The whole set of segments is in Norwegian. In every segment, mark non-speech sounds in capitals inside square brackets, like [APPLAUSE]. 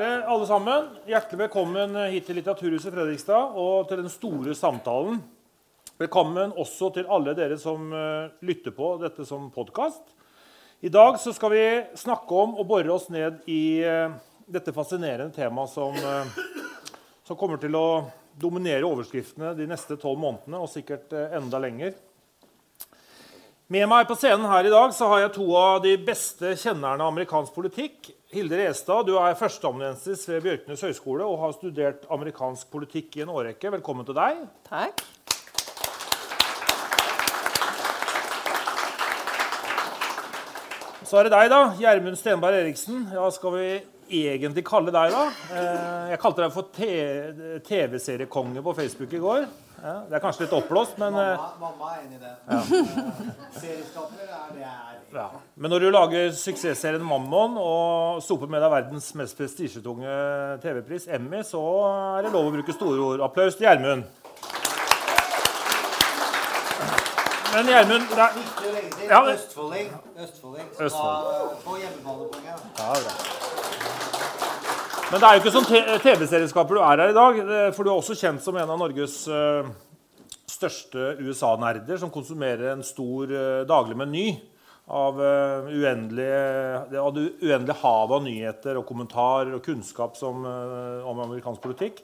Kjære alle sammen. Hjertelig velkommen hit til Litteraturhuset Fredrikstad og til den store samtalen. Velkommen også til alle dere som uh, lytter på dette som podkast. I dag skal vi snakke om og bore oss ned i uh, dette fascinerende temaet som, uh, som, kommer til å dominere overskriftene de neste tolv månedene, og sikkert enda lenger. Med meg på scenen her i dag så har jeg to av de beste kjennerne av amerikansk politikk. Hilde Restad, du er førsteamanuensis ved Bjørknes høgskole og har studert amerikansk politikk i en årrekke. Velkommen til deg. Takk. Så er det deg, da. Gjermund Stenberg Eriksen. Ja, skal vi egentlig kalle deg, da? Eh, jeg kalte deg for TV-seriekonge på Facebook i går. Det er kanskje litt oppblåst, men Mamma, eh, mamma er enig i det. Ja. Serieskaper er det jeg er. Ja. Men når du lager suksessserien Mammon og soper med deg verdens mest prestisjetunge TV-pris, Emmy, så er det lov å bruke store ord. Applaus til Gjermund. Men Gjermund det er til. Ja, Østfolding. Østfolding. Østfold. På hjemmebanepoenget. Ja, bra. Men det er jo ikke som TV-serieskaper du er her i dag. For du er også kjent som en av Norges uh, største USA-nerder, som konsumerer en stor uh, daglig meny av, uh, uendelige, av det uendelige havet av nyheter og kommentarer og kunnskap som, om amerikansk politikk.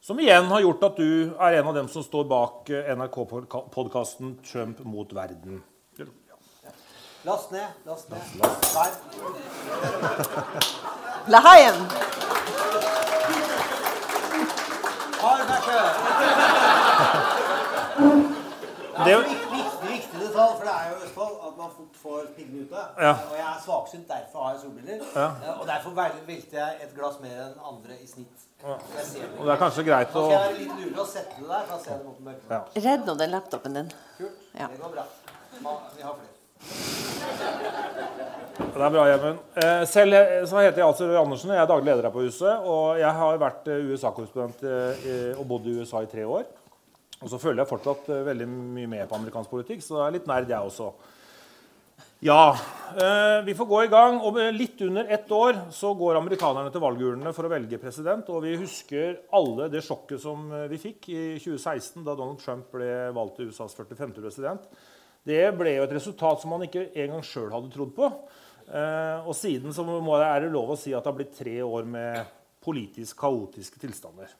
Som igjen har gjort at du er en av dem som står bak NRK-podkasten 'Trump mot verden'. Last ned. Last ned. Der. Lahaien. Hardbacke. Det er en viktig, viktig detalj, for det er jo i Østfold at man fort får piggene ute. Ja. Og jeg er svaksynt, derfor har jeg solbriller. Ja. Og derfor velter jeg et glass mer enn andre i snitt. Ja. Og det er kanskje greit å jeg være litt lurig å sette det der. for å jeg det mot mørket. Ja. Redd nå den laptopen din. Kult. Det går bra. Vi har flere. Det er bra, Gjermund. Eh, selv så heter jeg altså Røe Andersen. Jeg er daglig leder her på huset. Og jeg har vært eh, USA-korrespondent eh, og bodd i USA i tre år. Og så følger jeg fortsatt veldig mye med på amerikansk politikk, så det er litt nerd, jeg også. Ja, vi får gå i gang. Om litt under ett år så går amerikanerne til valgurnene for å velge president. Og vi husker alle det sjokket som vi fikk i 2016, da Donald Trump ble valgt til USAs 45. president. Det ble jo et resultat som man ikke engang sjøl hadde trodd på. Eh, og siden så er det lov å si at det har blitt tre år med politisk kaotiske tilstander.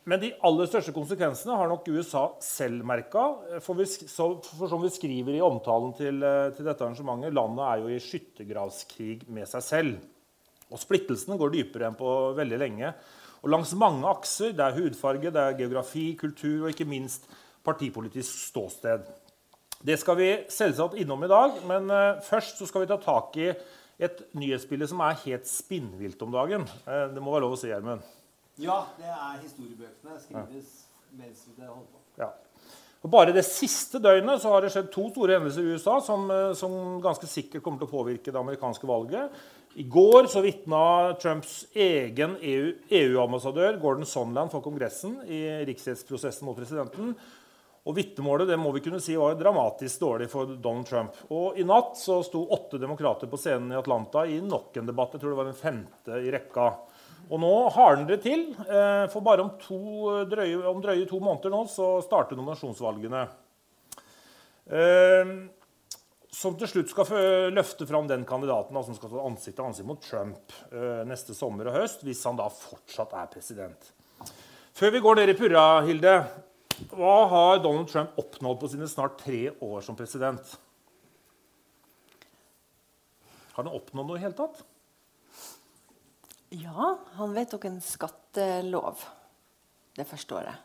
Eh, men de aller største konsekvensene har nok USA selv merka. For, for, som vi skriver i omtalen til, eh, til, dette arrangementet, landet er jo i skyttergravskrig med seg selv. Og splittelsene går dypere enn på veldig lenge. Og langs mange akser. Det er hudfarge, det er geografi, kultur og ikke minst partipolitisk ståsted. Det skal vi selvsagt innom i dag, men uh, først så skal vi ta tak i et nyhetsbilde som er helt spinnvilt om dagen. Uh, det må være lov å si, Gjermund? Ja, det er historiebøkene skrives mens vi holder på. Ja. Og bare det siste døgnet så har det skjedd to store hendelser i USA som, uh, som ganske sikkert kommer til å påvirke det amerikanske valget. I går så vitna Trumps egen EU-ambassadør EU Gordon Sondland for Kongressen i riksrettsprosessen mot presidenten. Og Vitnemålet det må vi kunne si var dramatisk dårlig for Donald Trump. Og I natt så sto åtte demokrater på scenen i Atlanta i nok en debatt. Jeg tror det var den femte i rekka. Og nå hardner det til. Eh, for bare om, to, drøye, om drøye to måneder nå så starter nominasjonsvalgene. Eh, som til slutt skal løfte fram den kandidaten som skal stå ansikt til ansikt mot Trump eh, neste sommer og høst, hvis han da fortsatt er president. Før vi går ned i purra, Hilde, hva har Donald Trump oppnådd på sine snart tre år som president? Har han oppnådd noe i hele tatt? Ja, han vedtok en skattelov det første året.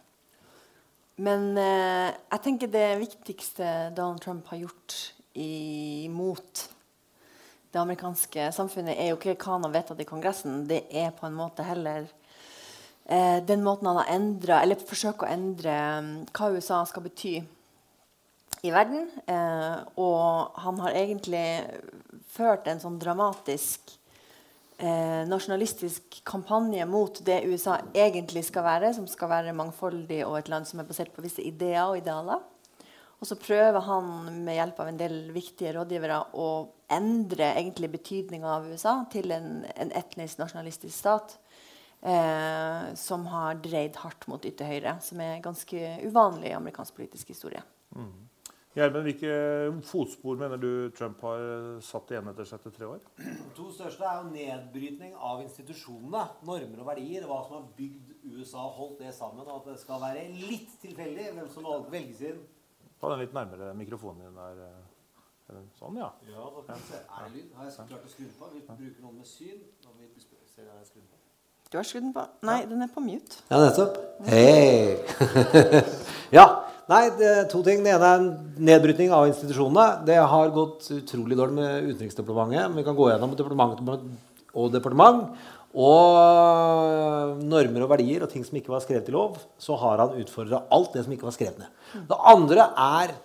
Men eh, jeg tenker det viktigste Donald Trump har gjort imot det amerikanske samfunnet, er jo ikke hva han har vedtatt i Kongressen. Det er på en måte heller eh, den måten han har endra, eller forsøker å endre um, hva USA skal bety i verden. Eh, og han har egentlig ført en sånn dramatisk eh, nasjonalistisk kampanje mot det USA egentlig skal være, som skal være mangfoldig og et land som er basert på visse ideer og idealer. Og så prøver han med hjelp av en del viktige rådgivere å endre egentlig betydninga av USA til en, en etnisk nasjonalistisk stat eh, som har dreid hardt mot ytterhøyre, som er ganske uvanlig i amerikansk politisk historie. Mm. Gjermen, hvilke fotspor mener du Trump har satt igjen etter 73 år? To største er jo nedbrytning av institusjonene, normer og verdier. Hva som har bygd USA holdt det sammen. Og at det skal være litt tilfeldig hvem som velges inn. Ta den litt nærmere mikrofonen din der. Eh, sånn, ja. ja da kan se. Er det lyd? Har jeg klart å skru den på? Vi bruker noen med syn. Når vi ser jeg skrudd på. Du har skrudd den på? Nei, den er på mute. Ja, nettopp. Hei! ja. [LAUGHS] Nei, det er to ting. Det ene er nedbrytning av institusjonene. Det har gått utrolig dårlig med Utenriksdepartementet. Vi kan gå gjennom departement og departement. Og normer og verdier og ting som ikke var skrevet i lov, så har han utfordra alt det som ikke var skrevet ned. Det andre er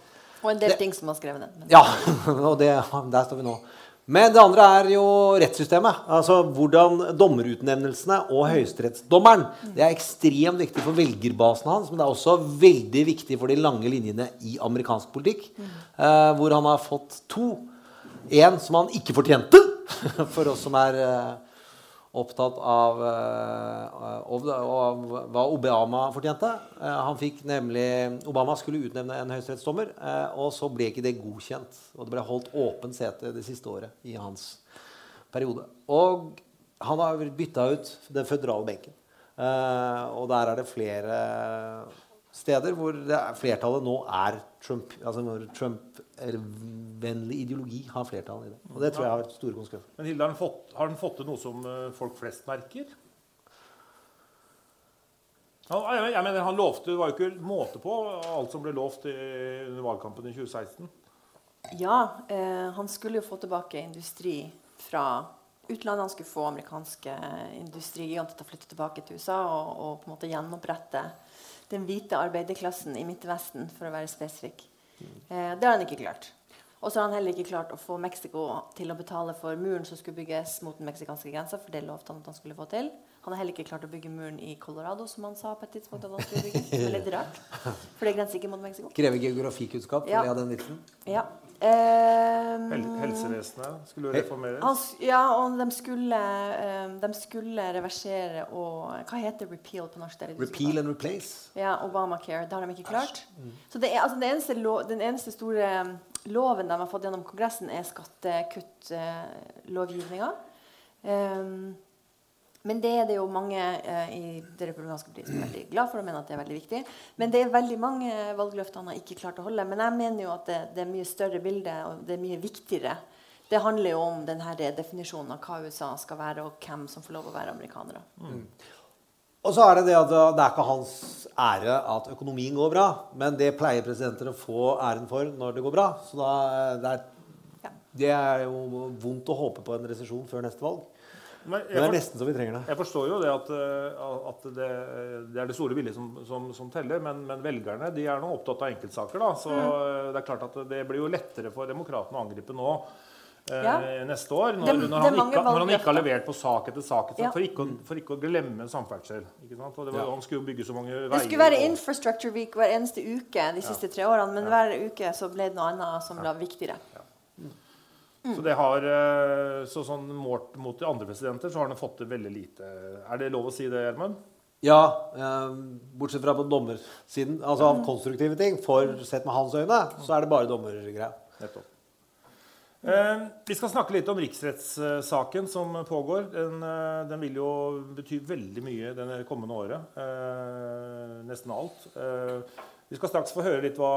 Og en del det, ting som var skrevet ned. Ja, [LAUGHS] og det, der står vi nå. Men det andre er jo rettssystemet. Altså hvordan dommerutnevnelsene og høyesterettsdommeren. Det er ekstremt viktig for velgerbasen hans, men det er også veldig viktig for de lange linjene i amerikansk politikk. Eh, hvor han har fått to. En som han ikke fortjente, [LAUGHS] for oss som er eh, opptatt av, uh, av, av, hva Obama fortjente. Uh, han fikk nemlig, Obama skulle utnevne en høyesterettsdommer, uh, og så ble ikke det godkjent. Og det ble holdt åpent sete det siste året i hans periode. Og han har bytta ut den føderale benken. og der er det flere steder hvor flertallet nå er Trump. Altså når Trump-vennlig ideologi har flertall i det. Og det tror jeg har store konsekvenser. Men Hilde, har den fått, har den fått til noe som eh, folk flest merker? Han, jeg mener, han lovte, Det var jo ikke måte på alt som ble lovt under valgkampen i 2016. Ja, eh, han skulle jo få tilbake industri fra utlandet. Han skulle få amerikanske industrigiganter til å flytte tilbake til USA og, og på en måte gjenopprette den hvite arbeiderklassen i Midtvesten, for å være spesifikk. Eh, det har han ikke klart. Og så har han heller ikke klart å få Mexico til å betale for muren som skulle bygges mot den meksikanske grensa, for det lovte han at han skulle få til. Han har heller ikke klart å bygge muren i Colorado, som han sa på et tidspunkt. at han skulle bygge. Det er litt rart, for det grenser ikke mot Mexico. Krever geografikunnskap ja. Ja. Um, Helsevesenet skulle reformeres? Han, ja, og de skulle, um, de skulle, reversere og Hva heter repeal på norsk? Repeal and replace? Ja, Obamacare. Det har de ikke klart. Mm. Så det er, altså, den, eneste lo, den eneste store loven de har fått gjennom Kongressen, er skattekuttlovgivninga. Um, men det er det jo mange eh, i det republikanske partiet som er veldig glad for og mener at det er veldig viktig. Men det er veldig mange valgløfter han har ikke klart å holde. Men jeg mener jo at det, det er mye større bilde, og det er mye viktigere. Det handler jo om denne definisjonen av hva USA skal være, og hvem som får lov å være amerikanere. Mm. Og så er det det at det er ikke hans ære at økonomien går bra. Men det pleier presidenter å få æren for når det går bra. Så da, det, er, det er jo vondt å håpe på en resesjon før neste valg. Men det er nesten så vi trenger det. Jeg forstår jo det at, eh, at det, det, er det store bildet som, som, som teller. Men, men, velgerne de er nå opptatt av enkeltsaker. da, Så mm. det er klart at det blir jo lettere for demokratene å angripe nå. Eh, ja. neste år, når, det, når, han ikke, når, han ikke, har levert på sak etter sak. Ja. For, ikke, for, ikke, å glemme samferdsel. Var, ja. Han skulle jo bygge så mange veier. Det skulle være Infrastructure Week hver eneste uke de siste tre årene, men hver uke så ble det noe annet som ble viktigere. Mm. Så det har, eh, så sånn Målt mot de andre presidenter så har han fått til veldig lite. Er det lov å si det, Gjermund? Ja, eh, bortsett fra på dommersiden. Altså av konstruktive ting. For sett med hans øyne så er det bare dommergreier. Eh, vi skal snakke litt om riksrettssaken som pågår. Den, eh, den, vil jo bety veldig mye det kommende året. Eh, nesten alt. Eh, vi skal straks få høre litt hva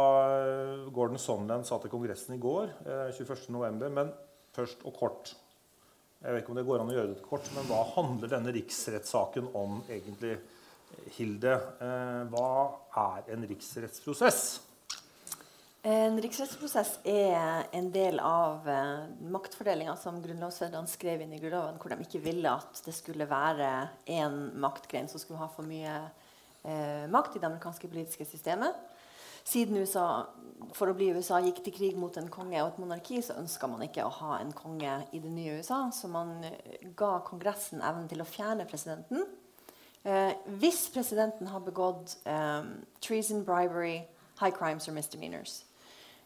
Gordon Sondland sa til Kongressen i går. Eh, 21.11. Men først og kort. Jeg vet ikke om det går an å gjøre det kort, men hva handler denne riksrettssaken om egentlig, Hilde? Eh, hva er en riksrettsprosess? En riksrettsprosess er en del av eh, maktfordelinga som grunnlovsfedrene skrev inn i Grunnloven, hvor de ikke ville at det skulle være én maktgren som skulle ha for mye eh, makt i det amerikanske politiske systemet. Siden USA for å bli USA gikk til krig mot en konge og et monarki, så ønska man ikke å ha en konge i det nye USA. Så man eh, ga Kongressen evnen til å fjerne presidenten. Eh, hvis presidenten har begått eh, treason, bribery, high crimes or misdemeanors.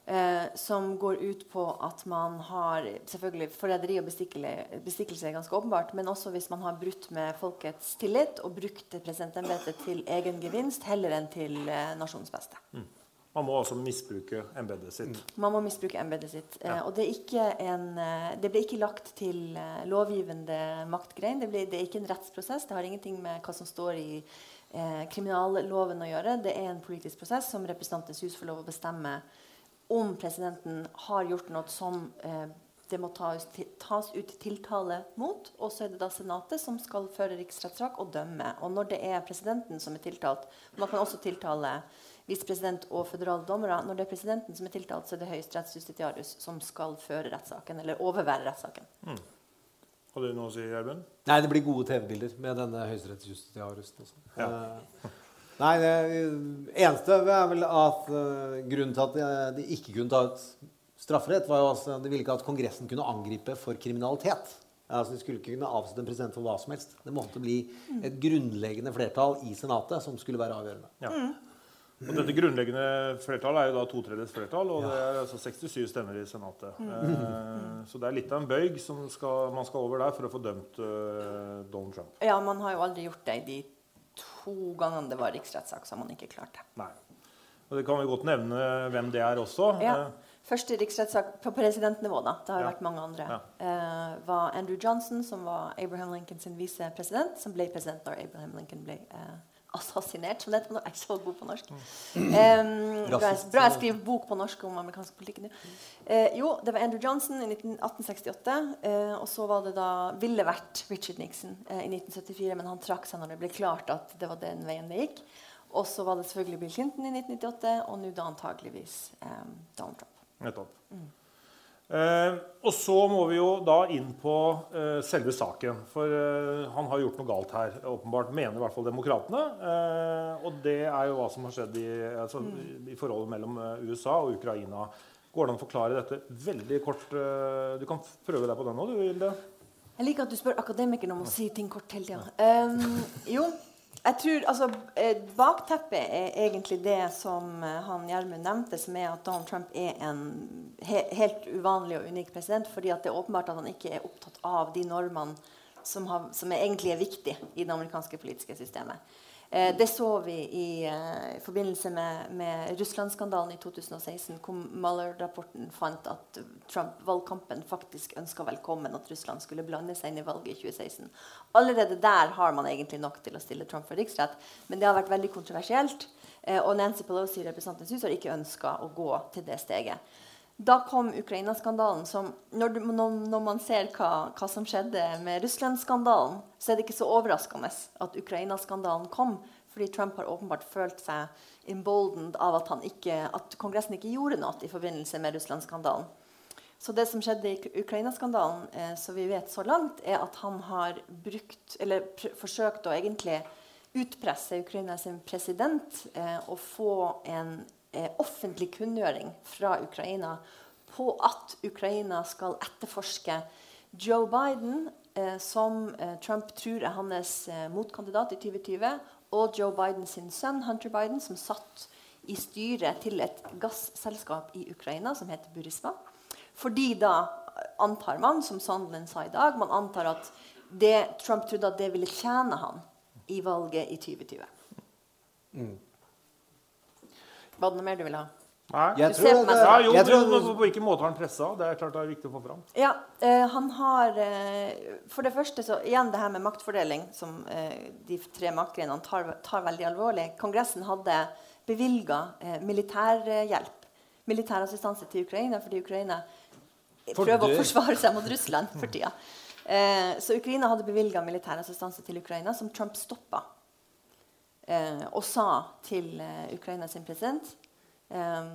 Eh, som går ut på at man har selvfølgelig Forræderi og bestikkelse, er ganske åpenbart, men også hvis man har brutt med folkets tillit og brukt presidentembetet til egen gevinst heller enn til eh, nasjonens beste. Man må altså misbruke embetet sitt. Man må misbruke embetet sitt. Eh, og det, en, eh, det ble ikke lagt til eh, lovgivende maktgrein. Det, ble, det er ikke en rettsprosess. Det har ingenting med hva som står i eh, kriminalloven å gjøre. Det er en politisk prosess som Representantenes hus får lov å bestemme om presidenten har gjort noe som eh, det må tas, til, tas ut tiltale mot. Og så er det da Senatet som skal føre riksrettssak og dømme. Og når det er presidenten som er tiltalt Man kan også tiltale visepresident og føderale dommere. Når det er presidenten som er tiltalt, så er det høyesterettsjustitiarius som skal føre rettssaken, eller overvære rettssaken. Har du noe å si, Gjermund? Nei, det blir gode TV-bilder med denne høyesterettsjustitiarusen. også. Ja. Eh, Nei, det eneste er vel at eh, grunnen til at de, ikke kunne ta ut strafferett, var jo at de ville ikke at Kongressen kunne angripe for kriminalitet. Altså, De skulle ikke kunne avsette en president for hva som helst. Det måtte bli et grunnleggende flertall i Senatet som skulle være avgjørende. Ja. Og dette grunnleggende flertallet er jo da to tredjedels flertall, og det er altså 67 stemmer i Senatet. Eh, så det er litt av en bøyg som skal, man skal over der for å få dømt eh, Donald Trump. Ja, man har jo aldri gjort det i de to ganger det var riksrettssak, som man ikke klarte. Nei. Og det kan vi godt nevne hvem det er også. Ja. Eh, Første riksrettssak på presidentnivå, da, det har Ja. vært mange andre, Ja. Uh, var Andrew Johnson, som var Abraham Lincoln sin visepresident, som ble president når Abraham Lincoln ble eh, assassinert, som det heter. Jeg er så god på norsk. Mm. Eh, [CLEARS THROAT] bra, bra jeg skriver bok på norsk om amerikansk politikk nå. Uh, jo, det var Andrew Johnson i 1868, Uh, og så var det da ville vært Richard Nixon uh, i 1974, men han trakk seg når det ble klart at det var den veien det gikk. Og så var det selvfølgelig Bill Clinton i 1998, og nå da antageligvis um, Donald Trump. Nettopp. Eh, og så må vi jo da inn på eh, selve saken. For eh, han har gjort noe galt her, åpenbart. Mener i hvert fall demokratene. Eh, og det er jo hva som har skjedd i, altså, i forholdet mellom eh, USA og Ukraina. Går det an å forklare dette veldig kort? eh, du kan prøve deg på den nå, du, Vilde. Jeg liker at du spør akademikeren om å si ting kort hele tida. Um, jo, jeg tror altså, eh, Bakteppet er egentlig det som eh, han Gjermund nevnte, som er at Donald Trump er en he helt uvanlig og unik president. fordi det er åpenbart at han ikke er opptatt av de normene som, har, som egentlig er viktige i det amerikanske politiske systemet. Eh, det så vi i, eh, i forbindelse med, med Russland-skandalen i 2016, hvor Mueller-rapporten fant at Trump-valgkampen faktisk ønska velkommen at Russland skulle blande seg inn i valget i 2016. Allerede der har man egentlig nok til å stille Trump for riksrett, men det har vært veldig kontroversielt. Eh, og Nancy Pelosi representantens hus har ikke ønska å gå til det steget. Da kom Ukraina-skandalen. som Når, når, man ser hva, hva som skjedde med Russland-skandalen, så er det ikke så overraskende at Ukraina-skandalen kom. Fordi Trump har åpenbart følt seg emboldened av at, ikke, at Kongressen ikke gjorde noe i forbindelse med Russland-skandalen. Så det som skjedde i Ukraina-skandalen, eh, som vi vet så langt, er at han har brukt, eller forsøkt å egentlig utpresse sin president eh, og få en offentlig kunngjøring fra Ukraina på at Ukraina skal etterforske Joe Biden, eh, som eh, Trump tror er hans eh, motkandidat i 2020, og Joe Biden sin sønn Hunter Biden, som satt i styret til et gasselskap i Ukraina som heter Burisma. Fordi da eh, antar man, som Sandland sa i dag, man antar at det, Trump trodde at det ville tjene han i valget i 2020. Var det noe mer du ville ha? Nei? Jeg Du ser tror på meg det- Ja, jo, jeg tror- men på på hvilken måte har han pressa? Det er klart det er viktig å få fram. Ja, eh, han har eh, For det første så igjen det her med maktfordeling, som eh, de tre maktgrenene tar, tar veldig alvorlig. Kongressen hadde bevilga eh, militærhjelp, militærassistanse til Ukraina, fordi Ukraina For prøver å forsvare seg mot Russland [LAUGHS] for tida. Eh, så Ukraina hadde bevilga militærassistanse til Ukraina, som Trump stoppa. Eh, og sa til eh, Ukraina sin president eh,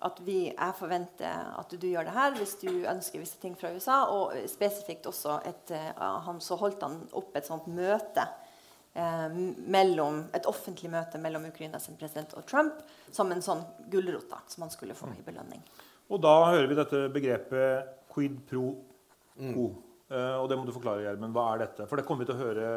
at vi, jeg forventer at du gjør det her hvis du ønsker visse ting fra USA. Og spesifikt også et, eh, han, så holdt han opp et sånt møte eh, mellom, et offentlig møte mellom Ukraina sin president og Trump som en sånn gulrot som han skulle få i belønning. Og da hører vi dette begrepet quid pro quo. Eh, og det må du forklare, Gjermund. Hva er dette? For det kommer vi til å høre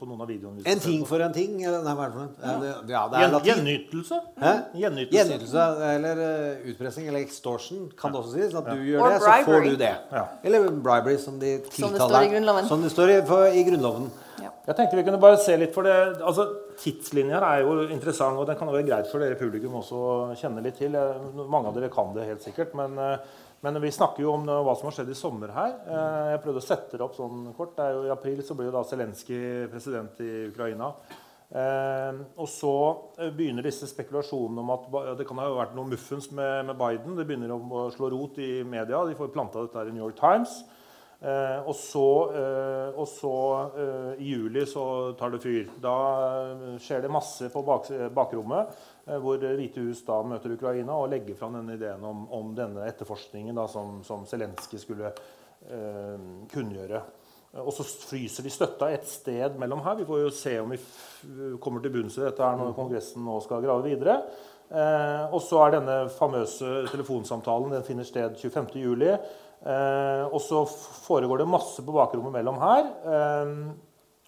på noen av videoene. En ting for en ting? Eller, nei, hva er det for noe? Ja, ja, det er gjenytelse. Hæ? Gjenytelse. Gjenytelse eller eh, utpressing, eller extortion, kan det også sies. At du gjør Or det, så får du det. Ja. Eller bribery, som de Som det står i Grunnloven. Som det står i, for, i Grunnloven. Ja. Jeg tenkte vi kunne bare se litt for det, altså Tidslinja her er jo interessant, og den kan være greit for dere publikum også å kjenne litt til. Mange av dere kan det helt sikkert, men, eh, men vi snakker jo om hva som har skjedd i sommer her. Eh, Jeg prøvde å sette det opp sånn kort. Det er jo I april så blir jo da Zelenskyj president i Ukraina. Eh, og så eh, begynner disse spekulasjonene om at det kan ha vært noe muffens med, Biden. Det begynner å slå rot i media. De får planta dette her i New York Times. Eh, og så, eh, og så eh, i juli så tar det fyr. Da skjer det masse på bak, bakrommet, hvor Hvite hus da møter Ukraina og legger fram denne ideen om, om denne etterforskningen da, som, som Zelenskyj skulle eh, kunngjøre. Eh, Og så fryser de støtta et sted mellom her. Vi får jo se om vi kommer til bunns i dette her når Kongressen nå skal grave videre. Eh, og så er denne famøse telefonsamtalen den finner sted 25.07. Eh, og så foregår det masse på bakrommet mellom her. Eh,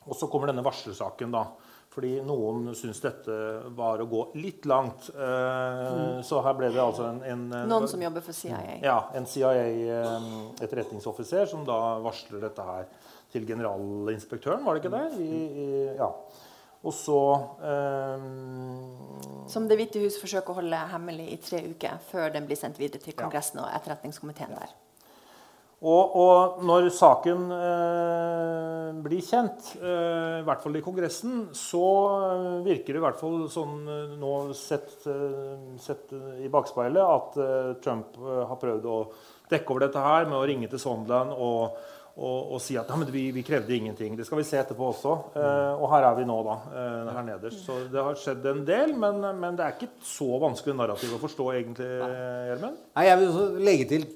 og så kommer denne varslersaken, da. Fordi noen syns dette var å gå litt langt. Mm. Så her ble det altså en, en, en Noen som jobber for CIA. ja, en CIA-etterretningsoffiser som da varsler dette her til generalinspektøren, var det ikke det? I, i, ja. Og så um, Som Det hvite hus forsøker å holde hemmelig i tre uker før den blir sendt videre til Kongressen og etterretningskomiteen der. Og, og når saken eh, blir kjent, eh, i hvert fall i Kongressen, så virker det i hvert fall sånn eh, nå sett, eh, sett i bakspeilet at eh, Trump eh, har prøvd å dekke over dette her med å ringe til Sondland og, og, og si at ja, men vi, vi krevde ingenting. Det skal vi se etterpå også. Eh, og her er vi nå, da. Eh, her nederst. Så det har skjedd en del, men, men det er ikke så vanskelig narrativ å forstå, egentlig, Gjermund. Nei, jeg vil legge til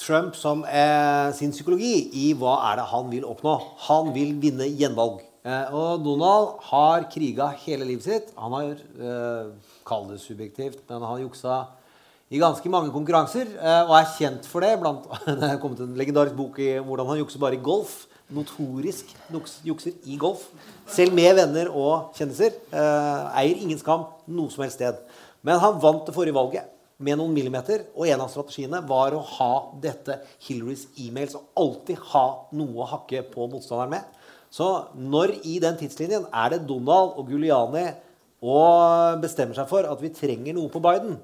Trump som eh, sin psykologi i hva er det han vil oppnå. Han vil vinne gjenvalg. Eh, og Donald har kriga hele livet sitt. Han har, eh, kall det subjektivt, men han juksa i ganske mange konkurranser eh, og er kjent for det. Blant, [LAUGHS] det er kommet en legendarisk bok i hvordan han jukser bare i golf. Notorisk jukser i golf. Selv med venner og kjendiser. Eh, eier ingen skam noe som helst sted. Men han vant det forrige valget med noen millimeter, og en av strategiene var å ha dette Hillarys e-mails og alltid ha noe å hakke på motstanderen med. Så når i den tidslinjen er det Donald og Giuliani og bestemmer seg for at vi trenger noe på Biden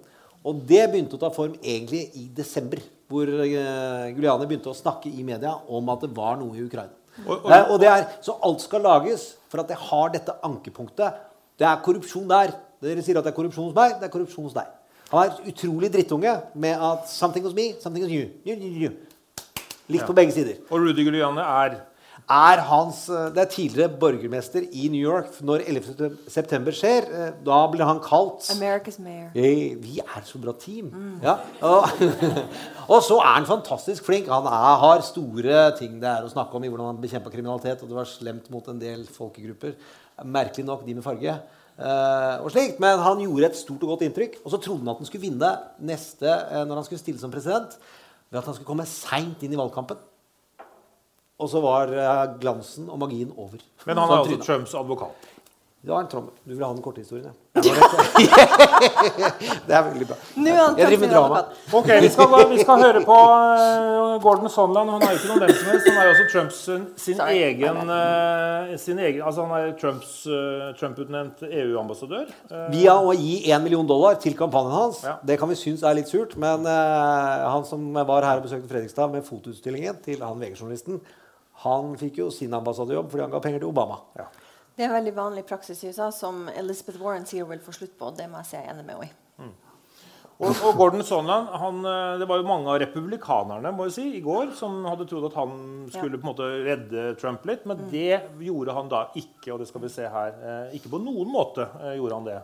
Og det begynte å ta form egentlig i desember, hvor Guliani Giuliani begynte å snakke i media om at det var noe i Ukraina. Og- og- Eh, og det er, så alt skal lages for at det har dette ankepunktet. Det er korrupsjon der. Dere sier at det er korrupsjon hos meg. Det er korrupsjon hos deg. Han er utrolig drittunge med at 'something hos me, something hos you'. you, you, you. Likt på begge sider. Og Rudy Giuliani er Er hans, eh, det er tidligere borgermester i New York. Når 11. september skjer, eh, da blir han kalt America's mayor. Hey, vi er så bra team. Ja. Og, [LAUGHS] og så er han fantastisk flink. Han er, har store ting det er å snakke om i hvordan han bekjempa kriminalitet. Og det var slemt mot en del folkegrupper. Merkelig nok de med farge. Eh, og slikt. Men han gjorde et stort og godt inntrykk. Og så trodde han at han skulle vinne neste eh, når han skulle stille som president, ved at han skulle komme seint inn i valgkampen. Og så var eh, glansen og magien over. Men han er altså. Trumps advokat. Var en trommel. Du vil ha den korte historien, ja. [LAUGHS] Det var rett. [LAUGHS] Det er veldig bra. Er Jeg driver med drama. Ok, Vi skal, vi skal høre på eh, Gordon Sondland. Han er ikke noen hvem som helst. Han er jo også Trumps sin, sin egen, eh, sin egen Altså han er Trumps eh, Trump-utnevnt EU-ambassadør. Eh, Via å gi 1 million dollar til kampanjen hans. Ja. Det kan vi synes er litt surt, men eh, han som var her og besøkte Fredrikstad med fotoutstillingen til han VG-journalisten, han fikk jo sin ambassadejobb fordi han ga penger til Obama. ja. Det er en veldig vanlig praksis i USA, som Elizabeth Warren sier hun vil få slutt på. Det må jeg si jeg er enig med henne i. Og, og Gordon Sondland han, eh, Det var jo mange av republikanerne må jeg si, i går som hadde trodd at han skulle på en måte redde Trump litt. Men det gjorde han da ikke, og det skal vi se her. Eh, ikke på noen måte eh, gjorde han det.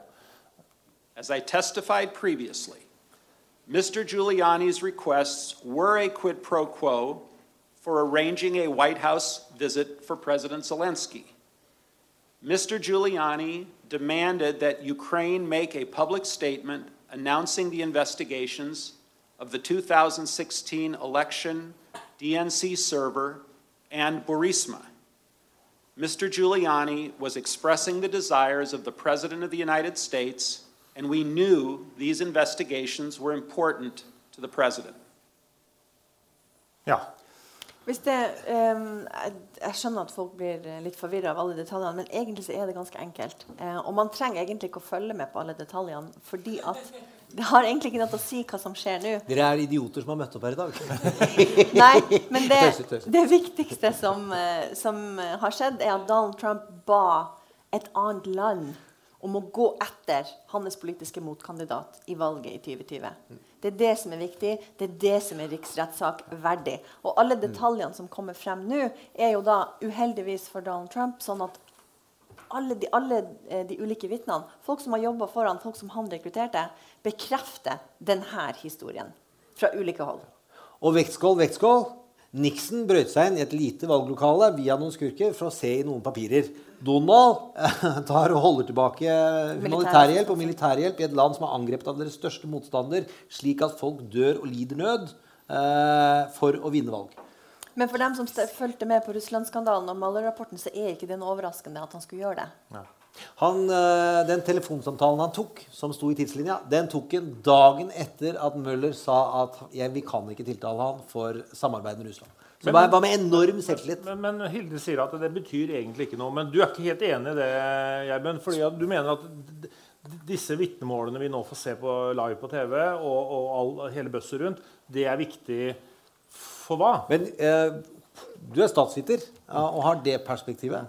As I testified previously, Mr. Giuliani's requests were a quid pro quo for arranging a White House visit for President Zelensky. Mr. Giuliani demanded that Ukraine make a public statement announcing the investigations of the 2016 election DNC server and Burisma. Mr. Giuliani was expressing the desires of the President of the United States, and we knew these investigations were important to the President. Ja. Det, um, jeg, skjønner at folk blir litt forvirra av alle detaljene, men egentlig så er det ganske enkelt. Uh, og man trenger egentlig ikke å følge med på alle detaljene, fordi at det har egentlig ikke noe å si hva som skjer nå. Dere er idioter som har møtt opp her i dag. [LAUGHS] Nei, men det, det viktigste som, eh, som har skjedd, er at Donald Trump ba et annet land om å gå etter hans politiske motkandidat i valget i 2020. Det er det som er viktig. Det er det som er riksrettssak verdig. Og alle detaljene som kommer frem nå, er jo da uheldigvis for Donald Trump sånn at alle de, alle eh, de ulike vitnene, folk som har jobba foran, folk som han rekrutterte, bekrefter denne historien fra ulike hold. Og vektskål, vektskål. Nixon brøt seg inn i et lite valglokale via noen skurker for å se i noen papirer. Donald eh, tar og holder tilbake humanitærhjelp og militærhjelp i et land som er angrepet av deres største motstander, slik at folk dør og lider nød eh, for å vinne valg. Men for dem som st- fulgte med på Russland-skandalen og Mueller-rapporten, så er ikke det noe overraskende at han skulle gjøre det. Han, eh, den telefonsamtalen han tok, som sto i tidslinja, den tok han dagen etter at Møller sa at ja, vi kan ikke tiltale han for samarbeid med Russland. Så Men- det var, med enorm selvtillit. Men, men Hilde sier at det betyr egentlig ikke noe. Men du er ikke helt enig i det, Gjermund? Fordi du mener at disse vitnemålene vi nå får se på live på TV, og, og all, hele bøsset rundt, det er viktig for hva? Men eh, du er statsviter og har det perspektivet.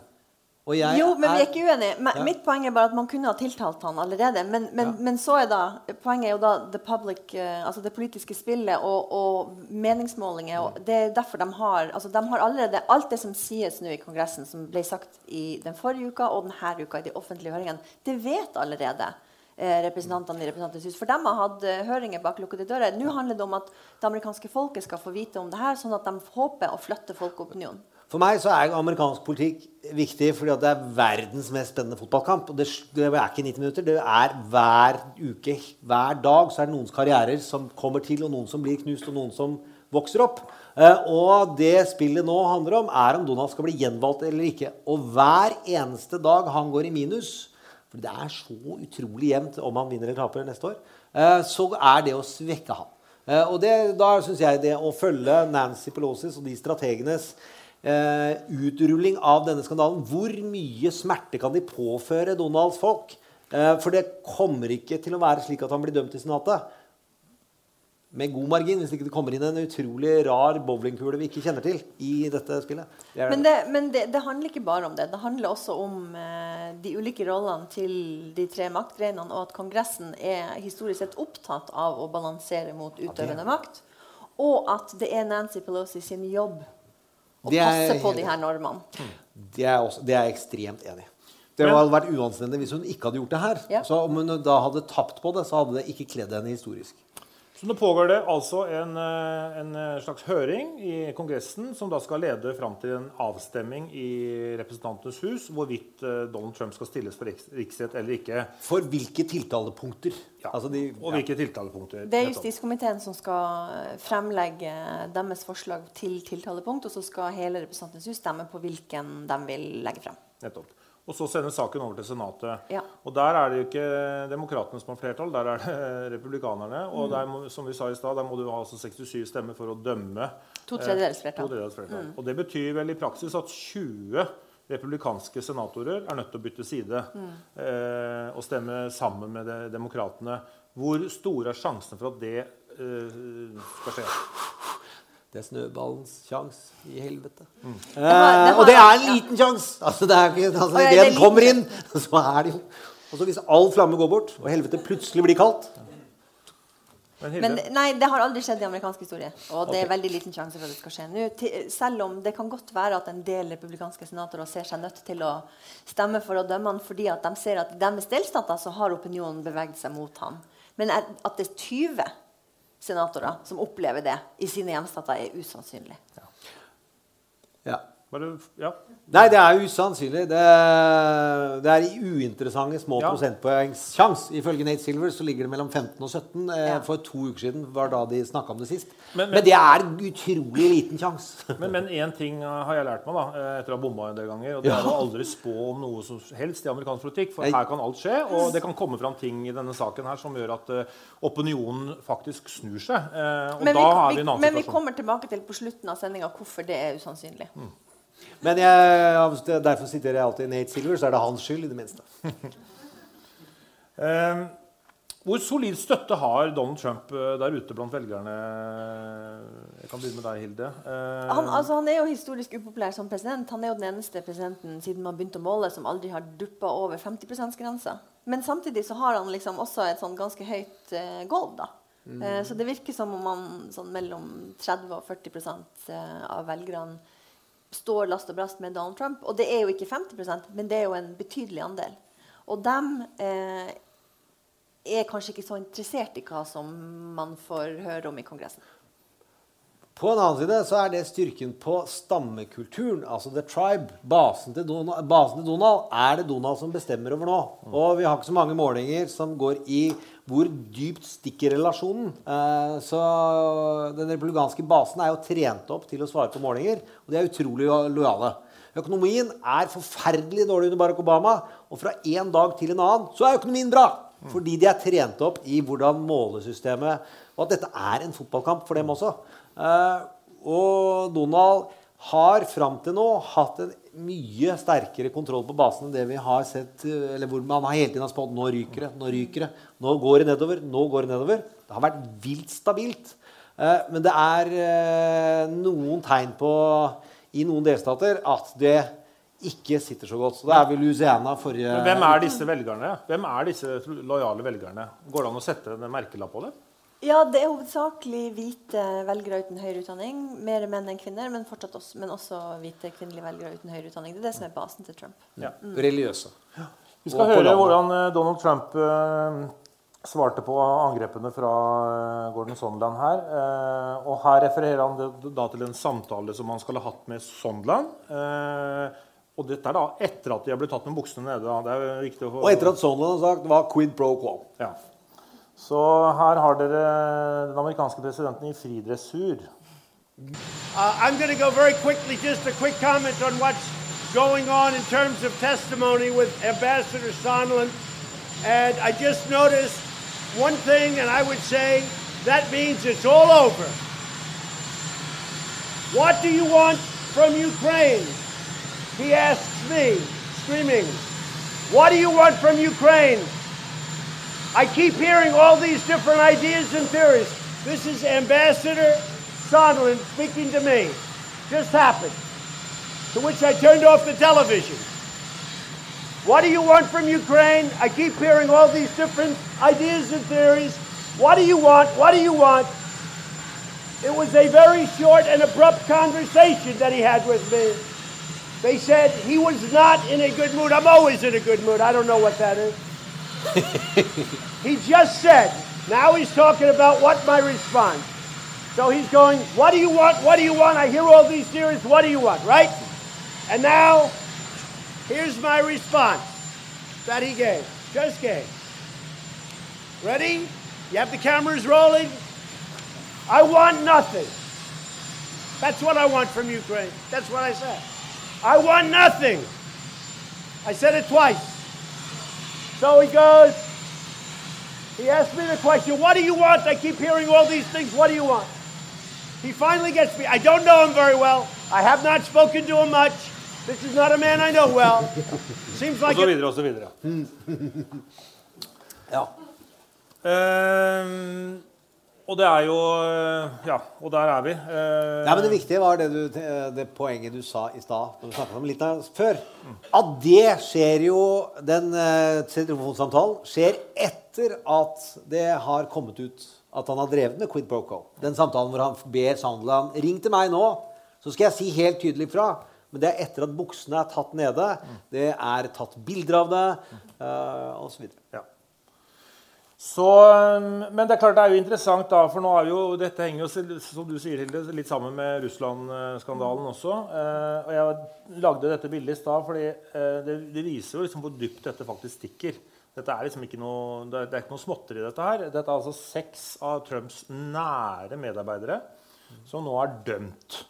Jeg Jo, men vi er ikke uenige. Men, Ja. Mitt poeng er bare at man kunne ha tiltalt han allerede. Men, men, Ja. men så er da poenget er jo da the public, eh, altså det politiske spillet og, og meningsmålinger. Og det er derfor de har altså de har allerede Alt det som sies nå i Kongressen, som ble sagt i den forrige uka og denne uka i de offentlige høringene, det vet allerede eh, representantene i Representantenes hus. For de har hatt eh, høringer bak lukkede dører. Nå handler det om at det amerikanske folket skal få vite om det her, sånn at de håper å flytte folkeopinionen. For meg så er amerikansk politikk viktig fordi det er verdens mest spennende fotballkamp. Og det, det er ikke 90 minutter. Det er hver uke, hver dag, så er det noens karrierer som kommer til, og noen som blir knust, og noen som vokser opp. Eh, og det spillet nå handler om, er om Donald skal bli gjenvalgt eller ikke. Og hver eneste dag han går i minus, for det er så utrolig jevnt om han vinner eller taper neste år, eh, så er det å svekke han. Eh, og det, da syns jeg det å følge Nancy Pelosis og de strategenes utrulling av denne skandalen Hvor mye smerte kan de påføre Donalds folk? Eh, for det kommer ikke til å være slik at han blir dømt i Senatet. Med god margin, hvis ikke det kommer inn en utrolig rar bowlingkule vi ikke kjenner til i dette spillet. Det Men, det, men det, det handler ikke bare om det. Det handler også om eh, de ulike rollene til de tre maktgrenene, og at Kongressen er historisk sett opptatt av å balansere mot utøvende makt. Og at det er Nancy Pelosi sin jobb er passe på de her normene. Det er, også, det er jeg ekstremt enig i. Det hadde vært uanstendig hvis hun ikke hadde gjort det her. Ja. Så Om hun da hadde tapt på det, så hadde det ikke kledd henne historisk. Så nå pågår det altså en, eh, en slags høring i Kongressen som da skal lede fram til en avstemming i Representantenes hus hvorvidt eh, Donald Trump skal stilles for riks riksrett eller ikke. For hvilke tiltalepunkter? Ja. Altså de, og hvilke tiltalepunkter. Det er justiskomiteen som skal eh, fremlegge deres forslag til tiltalepunkt, og så skal hele Representantenes hus stemme på hvilken de vil legge frem. Nettopp. Og så sendes saken over til Senatet. Ja. Og der er det jo ikke demokratene som har flertall, der er det [LAUGHS] republikanerne. Og der som vi sa i stad, der må du ha altså 67 stemmer for å dømme. To eh, tredjedels flertall. to flertall. Og det betyr vel i praksis at 20 republikanske senatorer er nødt til å bytte side eh, og stemme sammen med de, demokratene. Hvor store er sjansene for at det eh, skal skje? Det er snøballens sjanse i helvete. har- Eh, det og det er en ja. liten sjanse! Altså, det er ikke, altså, Å, det er den kommer inn, så er det jo Og så hvis all flamme går bort, og helvete plutselig blir kaldt Men Men nei, det har aldri skjedd i amerikansk historie. Og det er veldig liten sjanse for at det skal skje nå. Til- Selv om det kan godt være at en del republikanske senatorer ser seg nødt til å stemme for å dømme han fordi at de ser at i deres delstater så har opinionen beveget seg mot han. Men at det er 20 senatorer som opplever det i sine hjemstater, er usannsynlig. Ja. Bare, ja. Nei, det er usannsynlig. Det, det er i uinteressante små Ja. prosentpoengssjans. Ifølge Nate Silver så ligger det mellom 15 og 17. Eh, Ja. For to uker siden var da de snakka om det sist. Men- Men, men- det er utrolig liten sjanse. [LAUGHS] Men én ting har jeg lært meg da, eh, etter å ha bomma en del ganger. Og det Ja. er å aldri spå om noe som helst i amerikansk politikk. For her kan alt skje. Og det kan komme fram ting i denne saken her som gjør at eh, opinionen faktisk snur seg. Og Men, da vi, er vi i en annen situasjon. men vi kommer tilbake til på slutten av sendinga hvorfor det er usannsynlig. Men jeg, derfor siterer jeg alltid Nate Silver, så er det hans skyld i det minste. Eh, hvor solid støtte har Donald Trump eh, der ute blant velgerne? Jeg kan begynne med deg, Hilde. Eh, Han, altså, han er jo historisk upopulær som president. Han er jo den eneste presidenten siden man begynte å måle som aldri har duppa over 50 %-grensa. Men samtidig så har han liksom også et sånn ganske høyt uh, gulv. da. Uh, så det virker som om han sånn mellom 30 og 40 eh, av velgerne står last og brast med Donald Trump. Og det er jo ikke 50% men det er jo en betydelig andel. Og dem eh, er kanskje ikke så interessert i hva som man får høre om i Kongressen. På en annen side så er det styrken på stammekulturen, altså the tribe. Basen til, Donald, basen til Donald er det Donald som bestemmer over nå. Og vi har ikke så mange målinger som går i hvor dypt stikker relasjonen. Eh, så den republikanske basen er jo trent opp til å svare på målinger, og de er utrolig lojale. Økonomien er forferdelig dårlig under Barack Obama, og fra en dag til en annen så er økonomien bra. Fordi de er trent opp i hvordan målesystemet Og at dette er en fotballkamp for dem også. Eh, og Donald har fram til nå hatt en mye sterkere kontroll på basen enn det vi har sett eh, Eller hvor man har hele tiden har spådd nå ryker det, nå ryker det, nå går det nedover, nå går det nedover. Det har vært vilt stabilt. Eh, men det er noen tegn på i noen delstater at det ikke sitter så godt. Så det er vel Louisiana forrige Men hvem er disse velgerne? Hvem er disse lojale velgerne? Går det an å sette en merkelapp på det? Ja, det er hovedsakelig hvite velgere uten høyere utdanning. Mer menn enn kvinner, men, også, men også hvite kvinnelige velgere uten høyere utdanning. Det er det som er basen til Trump. Ja. Religiøse. Vi skal Og høre hvordan eh, Donald Trump eh, svarte på angrepene fra eh, Gordon Sondland her. Eh, og her refererer han da til en samtale som han skal ha hatt med Sondland. Eh, og dette er da etter at de har blitt tatt med buksene nede. Det er viktig å få... Og etter at Sondland har sagt var quid pro quo. Ja. Så her har dere den amerikanske presidenten i fridressur. Uh, I'm going to go very quickly, just a quick comment on what's going on in terms of testimony with Ambassador Sondland. And I just noticed one thing, and I would say that means it's all over. What do you want from Ukraine? He asks me, screaming. What do you want from Ukraine? I keep hearing all these different ideas and theories. This is Ambassador Sondland speaking to me. Just happened. To which I turned off the television. What do you want from Ukraine? I keep hearing all these different ideas and theories. What do you want? What do you want? It was a very short and abrupt conversation that he had with me. They said he was not in a good mood. I'm always in a good mood. I don't know what that is. [LAUGHS] he just said, now he's talking about what my response. So he's going, what do you want? What do you want? I hear all these theories. What do you want? Right? And now, here's my response that he gave. Just gave. Ready? You have the cameras rolling? I want nothing. That's what I want from Ukraine. That's what I said. I want nothing. I said it twice. So he goes, he asked me the question, what do you want? I keep hearing all these things. What do you want? He finally gets me. I don't know him very well. I have not spoken to him much. This is not a man I know well. [LAUGHS] Seems like så it. videre og så videre. [LAUGHS] Ja. Eh, og det er jo eh, Ja, og der er vi. Eh, Nei, men Det viktige var det, du, det poenget du sa i stad, når du snakket om litt før. At det skjer jo Den eh, telefonsamtalen skjer etter at det har kommet ut at han har drevet med quid Broco. Den samtalen hvor han ber Sandland ring til meg nå, så skal jeg si helt tydelig fra. Men det er etter at buksene er tatt nede. Det er tatt bilder av det, eh, osv. Ja. Så, um, men det er klart det er jo interessant, da, for nå er jo, dette henger jo som du sier, Hilde, litt sammen med Russland-skandalen også. Eh, og Jeg lagde dette bildet i stad fordi eh, det, det, viser jo liksom hvor dypt dette faktisk stikker. Dette er liksom ikke noe, det er, ikke noe småtteri, dette her. Dette er altså seks av Trumps nære medarbeidere som nå er dømt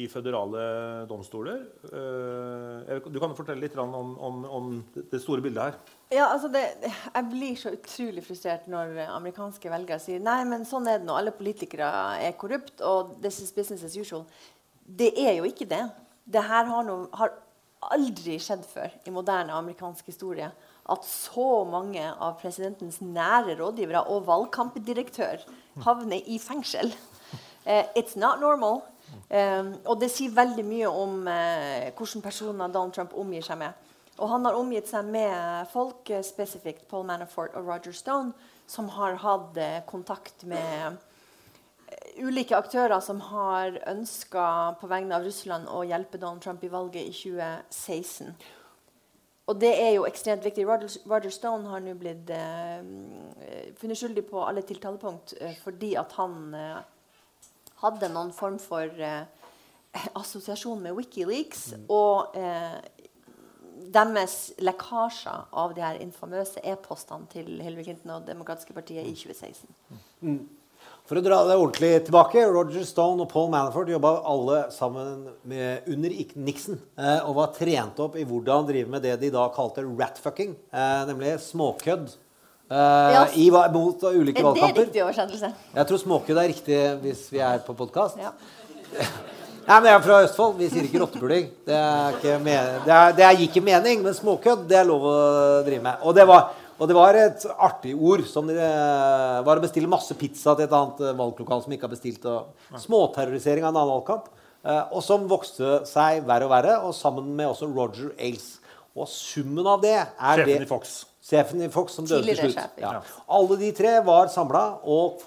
i føderale domstoler. Eh, du kan jo fortelle litt om, om, om det store bildet her. Ja, altså det, Jeg blir så utrolig frustrert når amerikanske velgere sier nei, men sånn er det nå. Alle politikere er korrupt, og this is business as usual. Det er jo ikke det. Det her har, no, har aldri skjedd før i moderne amerikansk historie. At så mange av presidentens nære rådgivere og valgkampdirektør havner i fengsel. Uh, it's not normal. Um, og det sier veldig mye om uh, hvilke personer Donald Trump omgir seg med. Og han har omgitt seg med folk, uh, spesifikt Paul Manafort og Roger Stone, som har hatt uh, kontakt med ulike aktører som har ønska på vegne av Russland å hjelpe Donald Trump i valget i 2016. Og det er jo ekstremt viktig. Roger, Roger Stone har nå blitt funnet skyldig på alle tiltalepunkt fordi at han hadde noen form for eh, assosiasjon med Wikileaks mm. og eh, deres lekkasjer av de her infamøse e-postene til Hillary Clinton og demokratiske partiet i 2016. Mm. For å dra det ordentlig tilbake, Roger Stone og Paul Manafort jobba alle sammen med, under Nixon eh, og var trent opp i hvordan drive med det de da kalte ratfucking, eh, nemlig småkødd Uh, i, mot ulike er valgkamper. Er det riktig oversettelse? Jeg tror småkødd er riktig hvis vi er på podkast. Ja. [LAUGHS] Nei, men Jeg er fra Østfold. Vi sier ikke rottepuling. Det, det, det gir ikke mening, men småkødd det er lov å drive med. Og det var, og det var et artig ord. som det var å bestille masse pizza til et annet valglokal som ikke har bestilt. Og småterrorisering av en annen valgkamp. Uh, og som vokste seg verre og verre, og sammen med også Roger Ailes. Og summen av det er Sjefen i Fox. Sjefen i Fox som døde til slutt. Ja. Alle de tre var samla og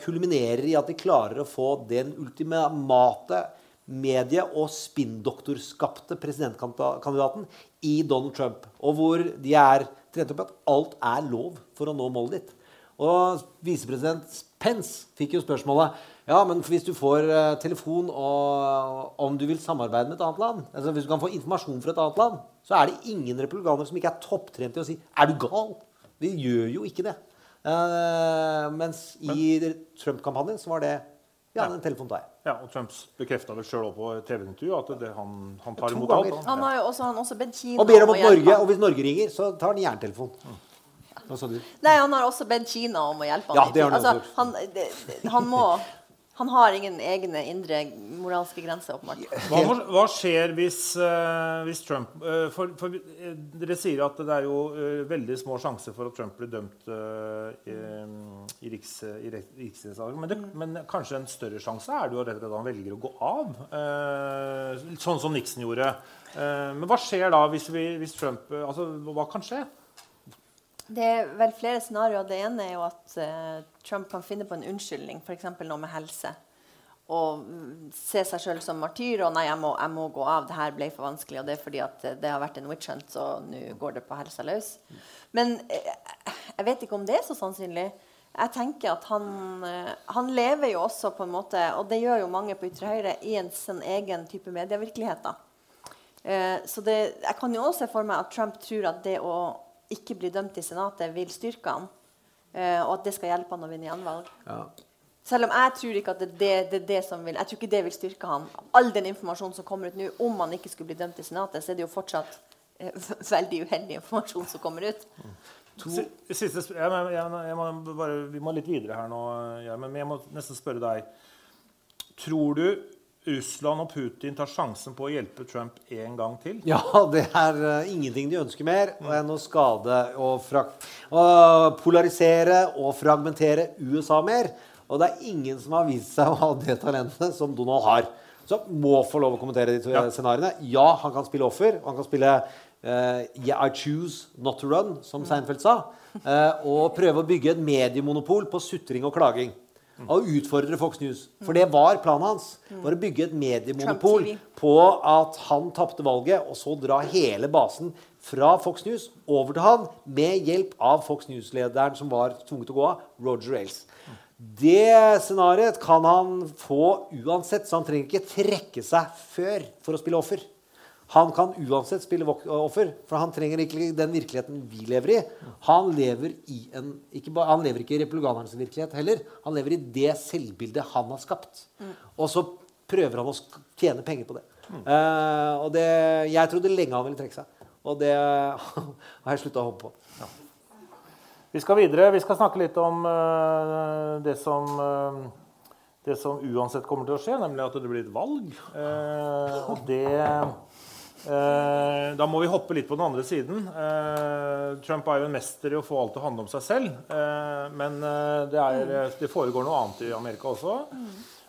kulminerer i at de klarer å få den ultimate medie- og spinndoktorskapte presidentkandidaten i Donald Trump. Og hvor de er trent opp at alt er lov for å nå målet ditt. Og visepresident Pence fikk jo spørsmålet ja, men hvis du får uh, telefon og om du vil samarbeide med et annet land altså Hvis du kan få informasjon fra et annet land, så er det ingen republikanere som ikke er topptrent i å si 'Er du gal?' Vi gjør jo ikke det. Uh, mens i Trump-kampanjen så var det ja, den telefonen tar jeg. Ja, og Trumps bekrefta vel sjøl på TV-intervju at det, han, han, tar imot alt. Han har jo også, han også bedt Kina og ber om at Norge, og hvis Norge ringer, så tar han jerntelefon. Mm. Nei, han har også bedt Kina om å hjelpe ham. Ja, det har han, altså, han, det, han må [LAUGHS] han har ingen egne indre moralske grenser. åpenbart. Hva, hva skjer hvis, uh, hvis Trump uh, for, for, uh, Dere sier at det er jo veldig små sjanser for at Trump blir dømt i, i, riks, i riksrettssaken. Men, mm. men, kanskje en større sjanse er det jo rett og slett at han velger å gå av. sånn som Nixon gjorde. men hva skjer da hvis, vi, hvis Trump altså, Hva kan skje? Det er vel flere scenarioer. Det ene er jo at uh, Trump kan finne på en unnskyldning, f.eks. noe med helse. Og se seg sjøl som martyr. Og 'nei, jeg må, jeg må, gå av. Det her ble for vanskelig.' Og det er fordi at det har vært en witch hunt, så nå går det på helsa løs. Men uh, jeg vet ikke om det er så sannsynlig. Jeg tenker at han, uh, han, lever jo også på en måte, og det gjør jo mange på ytre høyre, i en sin egen type medievirkelighet. da. så det, jeg kan jo også se for meg at Trump tror at det å ikke blir dømt i Senatet, vil styrke han. Uh, og at det skal hjelpe han å vinne gjenvalg. Ja. Selv om jeg tror ikke at det, det, det, det, som vil Jeg tror ikke det vil styrke han. All den informasjonen som kommer ut nå, om han ikke skulle bli dømt i Senatet, så er det jo fortsatt uh, veldig uheldig informasjon som kommer ut. To. Siste, jeg, jeg, jeg må bare, vi må litt videre her nå, men jeg må nesten spørre deg. Tror du Russland og Putin tar sjansen på å hjelpe Trump en gang til? Ja, det er uh, ingenting de ønsker mer enn å skade og, uh, polarisere og fragmentere USA mer. Og det er ingen som har vist seg å ha det talentet som Donald har. Så må få lov å kommentere de ja. scenarioene. Ja, han kan spille offer. Og han kan spille uh, yeah, I choose not to run, som Seinfeld sa. Og prøve å bygge et mediemonopol på sutring og klaging og utfordre Fox News. For det var planen hans. var Å bygge et mediemonopol på at han tapte valget, og så dra hele basen fra Fox News over til han med hjelp av Fox News-lederen som var tvunget til å gå av, Roger Ailes. Det scenarioet kan han få uansett, så han trenger ikke trekke seg før for å spille offer. Han kan uansett spille offer, for han trenger ikke den virkeligheten vi lever i. Han lever, i en, ikke han lever ikke i republikanernes virkelighet heller. Han lever i det selvbildet han har skapt. Og så prøver han å tjene penger på det. Eh, og det, jeg trodde lenge han ville trekke seg. Og det [LAUGHS] har jeg slutta å håpe på. Vi skal videre. Vi skal snakke litt om uh, det som uh, det som uansett kommer til å skje, nemlig at det blir et valg. Eh, og det eh, Da må vi hoppe litt på den andre siden. Eh, Trump er jo en mester i å få alt til å handle om seg selv. Eh, men eh, det, er, det foregår noe annet i Amerika også.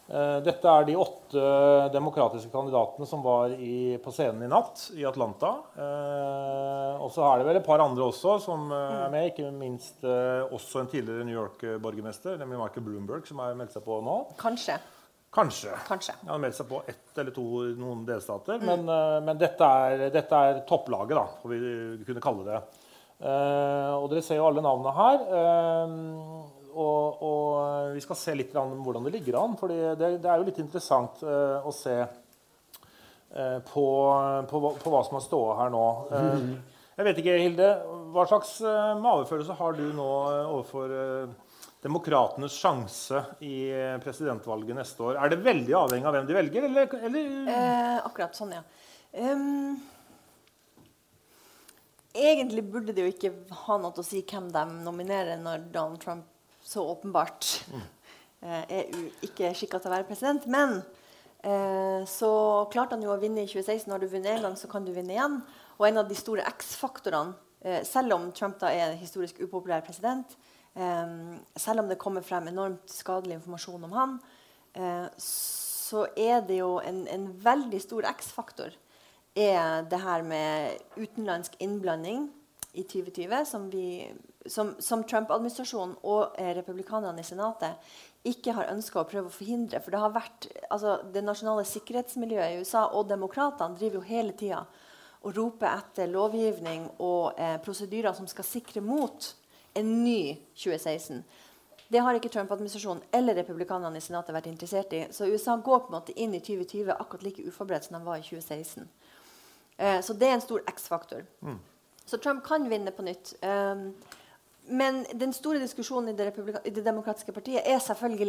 Eh, Dette er de åtte demokratiske kandidatene som var i, på scenen i natt i Atlanta. Eh, og så er det vel et par andre også som eh, er med. Ikke minst eh, også en tidligere New York-borgermester, nemlig Michael Bloomberg, som har meldt seg på nå. Kanskje. Kanskje. Kanskje. Han har meldt seg på ett eller to noen delstater. Men, eh, men dette, er, dette er topplaget, da, får vi kunne kalle det. Uh, og dere ser jo alle navnene her. Uh, og, og vi skal se litt om hvordan det ligger an. For det, det er jo litt interessant uh, å se på, på, på hva som har stått her nå. Eh, jeg vet ikke, Hilde, hva slags mavefølelse har du nå overfor demokratenes sjanse i eh, presidentvalget neste år? Er det veldig avhengig av hvem de velger, eller, eller Eh, akkurat sånn, ja. Um, egentlig burde det jo ikke ha noe å si hvem de nominerer, når Donald Trump så åpenbart mm. er u ikke skikka til å være president. Men eh, så klarte han jo å vinne i 2016. Har du vunnet én gang, så kan du vinne igjen. Og en av de store X-faktorene, eh, selv om Trump da er historisk upopulær president, eh, selv om det kommer frem enormt skadelig informasjon om han, eh, så er det jo en, en veldig stor X-faktor er det her med utenlandsk innblanding i 2020, som, vi, som, som Trump-administrasjonen og eh, republikanerne i Senatet ikke har ønska å prøve å forhindre. For det har vært, altså det nasjonale sikkerhetsmiljøet i USA og demokratene driver jo hele tida og roper etter lovgivning og eh, prosedyrer som skal sikre mot en ny 2016. Det har ikke Trump-administrasjonen eller republikanerne i Senatet vært interessert i. Så USA går på en måte inn i 2020 akkurat like uforberedt som de var i 2016. Eh, så det er en stor X-faktor. Så Trump kan vinne på nytt. Um, men den store diskusjonen i det, i det demokratiske partiet er selvfølgelig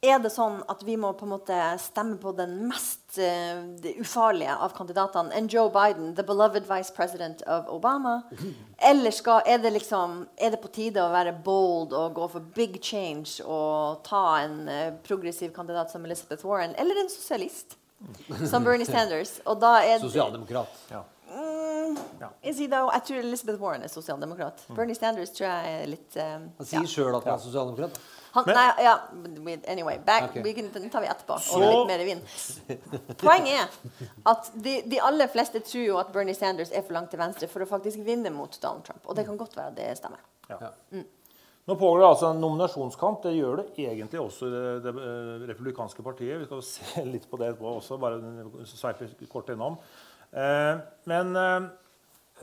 er det sånn at vi må på en måte stemme på den mest uh, ufarlige av kandidatene enn Joe Biden, the beloved vice president of Obama? [LAUGHS] Eller skal, er, det liksom, er det på tide å være bold og gå for big change og ta en uh, progressiv kandidat som Elizabeth Warren, eller en sosialist som Bernie [LAUGHS] Sanders? Og da er Sosialdemokrat. Mm, is he though? Jeg tror Elizabeth Warren er sosialdemokrat. Bernie Sanders tror jeg er litt um, Han sier ja. sjøl at han er sosialdemokrat. Han, Men- nei, ja, anyway, back, okay. we can, den tar vi etterpå. Så- litt mer vin. Poenget er at de, de aller fleste tror jo at Bernie Sanders er for langt til venstre for å faktisk vinne mot Donald Trump. Og det kan godt være at det stemmer. Ja. Nå pågår det altså en nominasjonskamp. Det gjør det egentlig også i det, det eh, republikanske partiet. Vi skal se litt på det etterpå også, bare sveipe kort innom. Eh, men eh,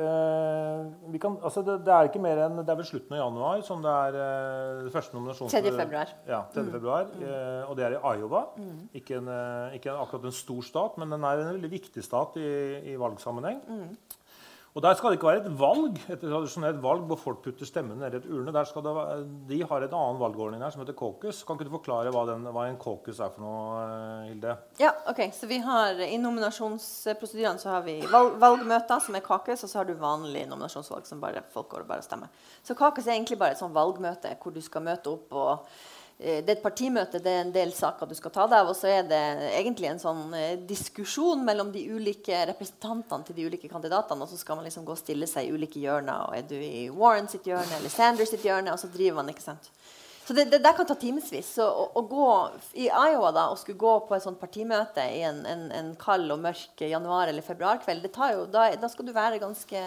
eh, vi kan, altså det, det er ikke mer enn Det er vel slutten av januar som det er eh, det første nominasjons... 3. februar. Ja, 3. februar. Eh, og det er i Iowa. Ikke, en, eh, ikke en, akkurat en stor stat, men den er en veldig viktig stat i, i valgsammenheng. Og Der skal det ikke være et valg, et tradisjonelt valg hvor folk putter stemmen ned i et urne. Det de har en annen valgordning her som heter caucus. Kan ikke du forklare hva, den, hva en caucus er for noe, eh, Hilde? Ja, ok, så vi har I nominasjonsprosedyrene har vi valg, valgmøter, som er caucus, og så har du vanlig nominasjonsvalg, som bare folk går og bare stemmer. Så caucus er egentlig bare et sånn valgmøte hvor du skal møte opp og eh, det er et partimøte, det er en del saker du skal ta deg av. Og så er det egentlig en sånn eh, diskusjon mellom de ulike representantene til de ulike kandidatene. Og så skal man liksom gå og stille seg i ulike hjørner. Og er du i Warren sitt hjørne eller Sanders sitt hjørne? Og så driver man, ikke sant. Så det, det der kan ta timevis. Å, å gå i Iowa da, og skulle gå på et sånt partimøte i en, en, en kald og mørk januar- eller februarkveld, det tar jo, da, da skal du være ganske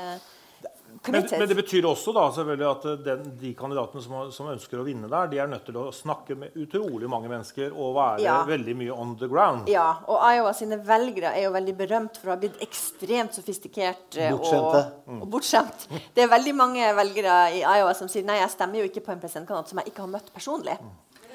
Men, men det betyr også da, selvfølgelig at eh, den, de kandidatene som, som ønsker å vinne der, de er nødt til å snakke med utrolig mange mennesker og være Ja. veldig mye on the ground. Ja, og Iowa sine velgere er jo veldig berømt for å ha blitt ekstremt sofistikert eh, Bortskjemte. og, og bortskjemt. Det er veldig mange velgere i Iowa som sier nei, jeg stemmer jo ikke på en presidentkandidat som jeg ikke har møtt personlig.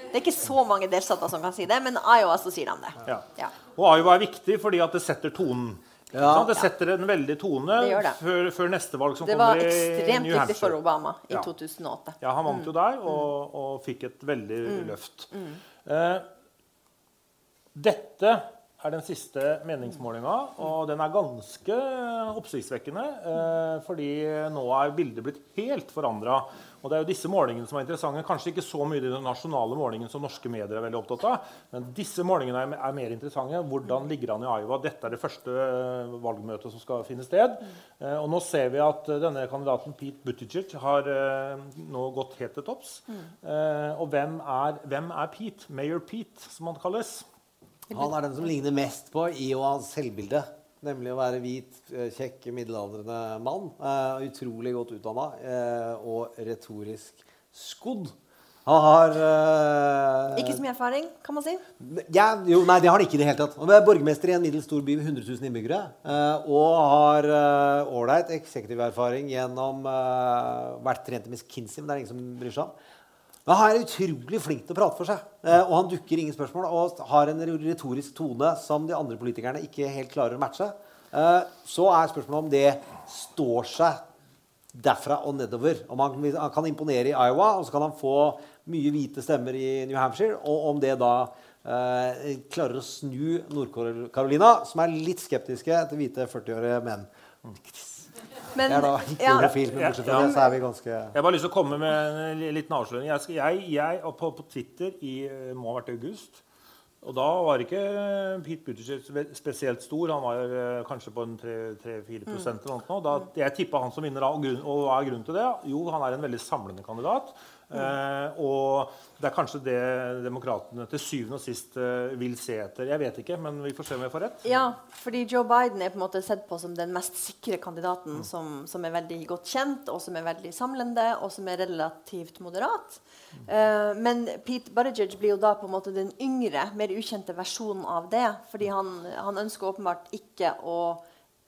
Det er ikke så mange delstater som kan si det, men Iowa så sier de det. Ja. Ja. Og Iowa er viktig fordi at det setter tonen. Ja. sånn, Det setter en veldig tone Det det. før, før neste valg som Det var kommer i ekstremt New viktig Hampshire. for Obama i Ja. 2008. Ja, han vant jo der og, og fikk et veldig løft. Eh, dette er den siste meningsmålinga, og den er ganske oppsiktsvekkende. Eh, fordi nå er bildet blitt helt forandra. Og det er jo disse målingene som er interessante. Kanskje ikke så mye de nasjonale målingene som norske medier er veldig opptatt av, men disse målingene er, er mer interessante. Hvordan ligger han i Iowa? Dette er det første eh, valgmøtet som skal finne sted. Eh, og nå ser vi at eh, denne kandidaten Pete Buttigieg har nå gått helt til topps. Og hvem er, hvem er Pete? Mayor Pete, som han kalles. Han er den som ligner mest på i og hans selvbilde. Nemlig å være hvit, eh, kjekk, middelaldrende mann. Uh, utrolig godt utdanna uh, og retorisk skodd. Han har uh, Ikke så mye erfaring, kan man si. ja, jo, nei, det har han ikke i det hele tatt. Han er borgermester i en middels stor by med 100 000 innbyggere. eh, og har ålreit uh, eksekutiv-erfaring gjennom uh, vært trent i McKinsey, men det er ingen som bryr seg om. Men han er utrolig flink til å prate for seg. eh, og han dukker ingen spørsmål og har en retorisk tone som de andre politikerne ikke helt klarer å matche. Eh, så er spørsmålet om det står seg derfra og nedover. Om han, kan imponere i Iowa, og så kan han få mye hvite stemmer i New Hampshire. Og om det da eh, klarer å snu Nord-Carolina, som er litt skeptiske til hvite 40-årige menn. Men, Jeg er da ikke ja, homofil, men bortsett fra det, så er vi ganske Jeg har bare lyst til å komme med en liten avsløring. Jeg, jeg, jeg og på, på Twitter i eh, må ha vært august. Og da var ikke Pete Buttigieg spesielt stor. Han var eh, kanskje på 3-4 Mm. eller noe. Da, jeg tippa han som vinner. da, Og, grunn, og hva er grunnen til det? Jo, han er en veldig samlende kandidat. Mm. Eh, og det er kanskje det demokratene til syvende og sist eh, vil se etter. Jeg vet ikke, men vi får se om jeg får rett. Ja, fordi Joe Biden er på en måte sett på som den mest sikre kandidaten Mm. som, som er veldig godt kjent, og som er veldig samlende, og som er relativt moderat. Eh, men Pete Buttigieg blir jo da på en måte den yngre, mer ukjente versjonen av det. Fordi han, han ønsker åpenbart ikke å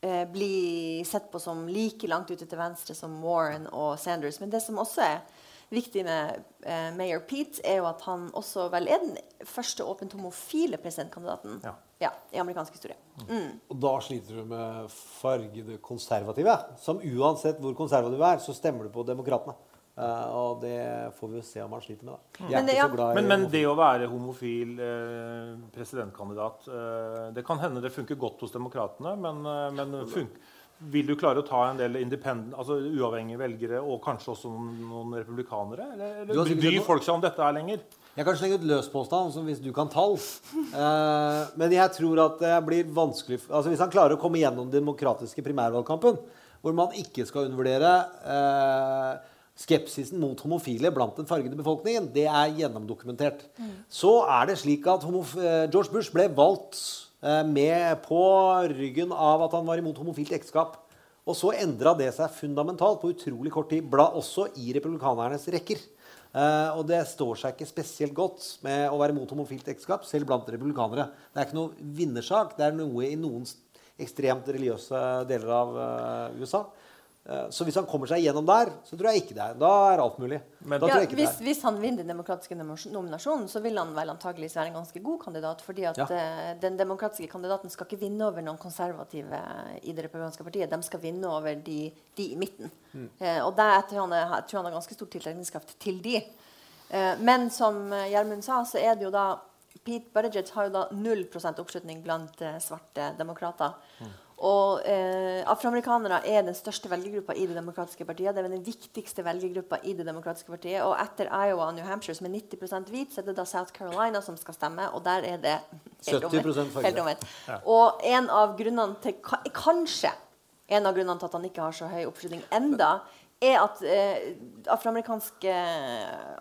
eh, bli sett på som like langt ute til venstre som Warren og Sanders. Men det som også er viktig med eh, mayor Pete, er jo at han også vel er den første åpent homofile presidentkandidaten Ja. ja, i amerikansk historie. Mm. Og da sliter du med fargede konservative. Som uansett hvor konservativ du er, så stemmer du på demokratene. Uh, og det får vi jo se om han sliter med. da. Jeg er Men det- ikke ja. så glad i Men, men det å være homofil eh, presidentkandidat eh, Det kan hende det funker godt hos demokratene, men, eh, men fun- vil du klare å ta en del altså uavhengige velgere og kanskje også noen, noen republikanere? Eller, Du eller bryr sett folk seg om dette her lenger? Jeg kan slenge ut løspåstand som hvis du kan tall. Eh, men jeg tror at det blir vanskelig altså Hvis han klarer å komme gjennom den demokratiske primærvalgkampen, hvor man ikke skal undervurdere eh, skepsisen mot homofile blant den fargede befolkningen, det er gjennomdokumentert. Så er det slik at homof eh, George Bush ble valgt med på ryggen av at han var imot homofilt ekteskap. Og så endra det seg fundamentalt på utrolig kort tid, bla, også i republikanernes rekker. Eh, og det står seg ikke spesielt godt med å være mot homofilt ekteskap, selv blant republikanere. Det er ikke noe vinnersak. Det er noe i noen ekstremt religiøse deler av eh, USA. Eh, så hvis han kommer seg gjennom der, så tror jeg ikke det er. Da er alt mulig. Men- Ja, jeg hvis, hvis han vinner den demokratiske nominasjonen, så vil han vel antageligvis være en ganske god kandidat. fordi at Ja. eh, den demokratiske kandidaten skal ikke vinne over noen konservative i det republikanske partiet. De skal vinne over de, de i midten. Mm. Eh, og der tror han, er, jeg tror han har ganske stor tiltrekningskraft til de. Eh, men som eh, Gjermund sa, så er det jo da Pete Buttigieg har jo da 0 oppslutning blant eh, svarte demokrater. Og eh, afroamerikanere er den største velgergruppa i Det demokratiske partiet. Det er den viktigste velgergruppa i Det demokratiske partiet. Og etter Iowa og New Hampshire, som er 90% hvit, så er det da South Carolina som skal stemme. Og der er det helt 70% omvendt. Ja. Og en av grunnene til Kanskje en av grunnene til at han ikke har så høy oppslutning enda, er at eh, afroamerikanske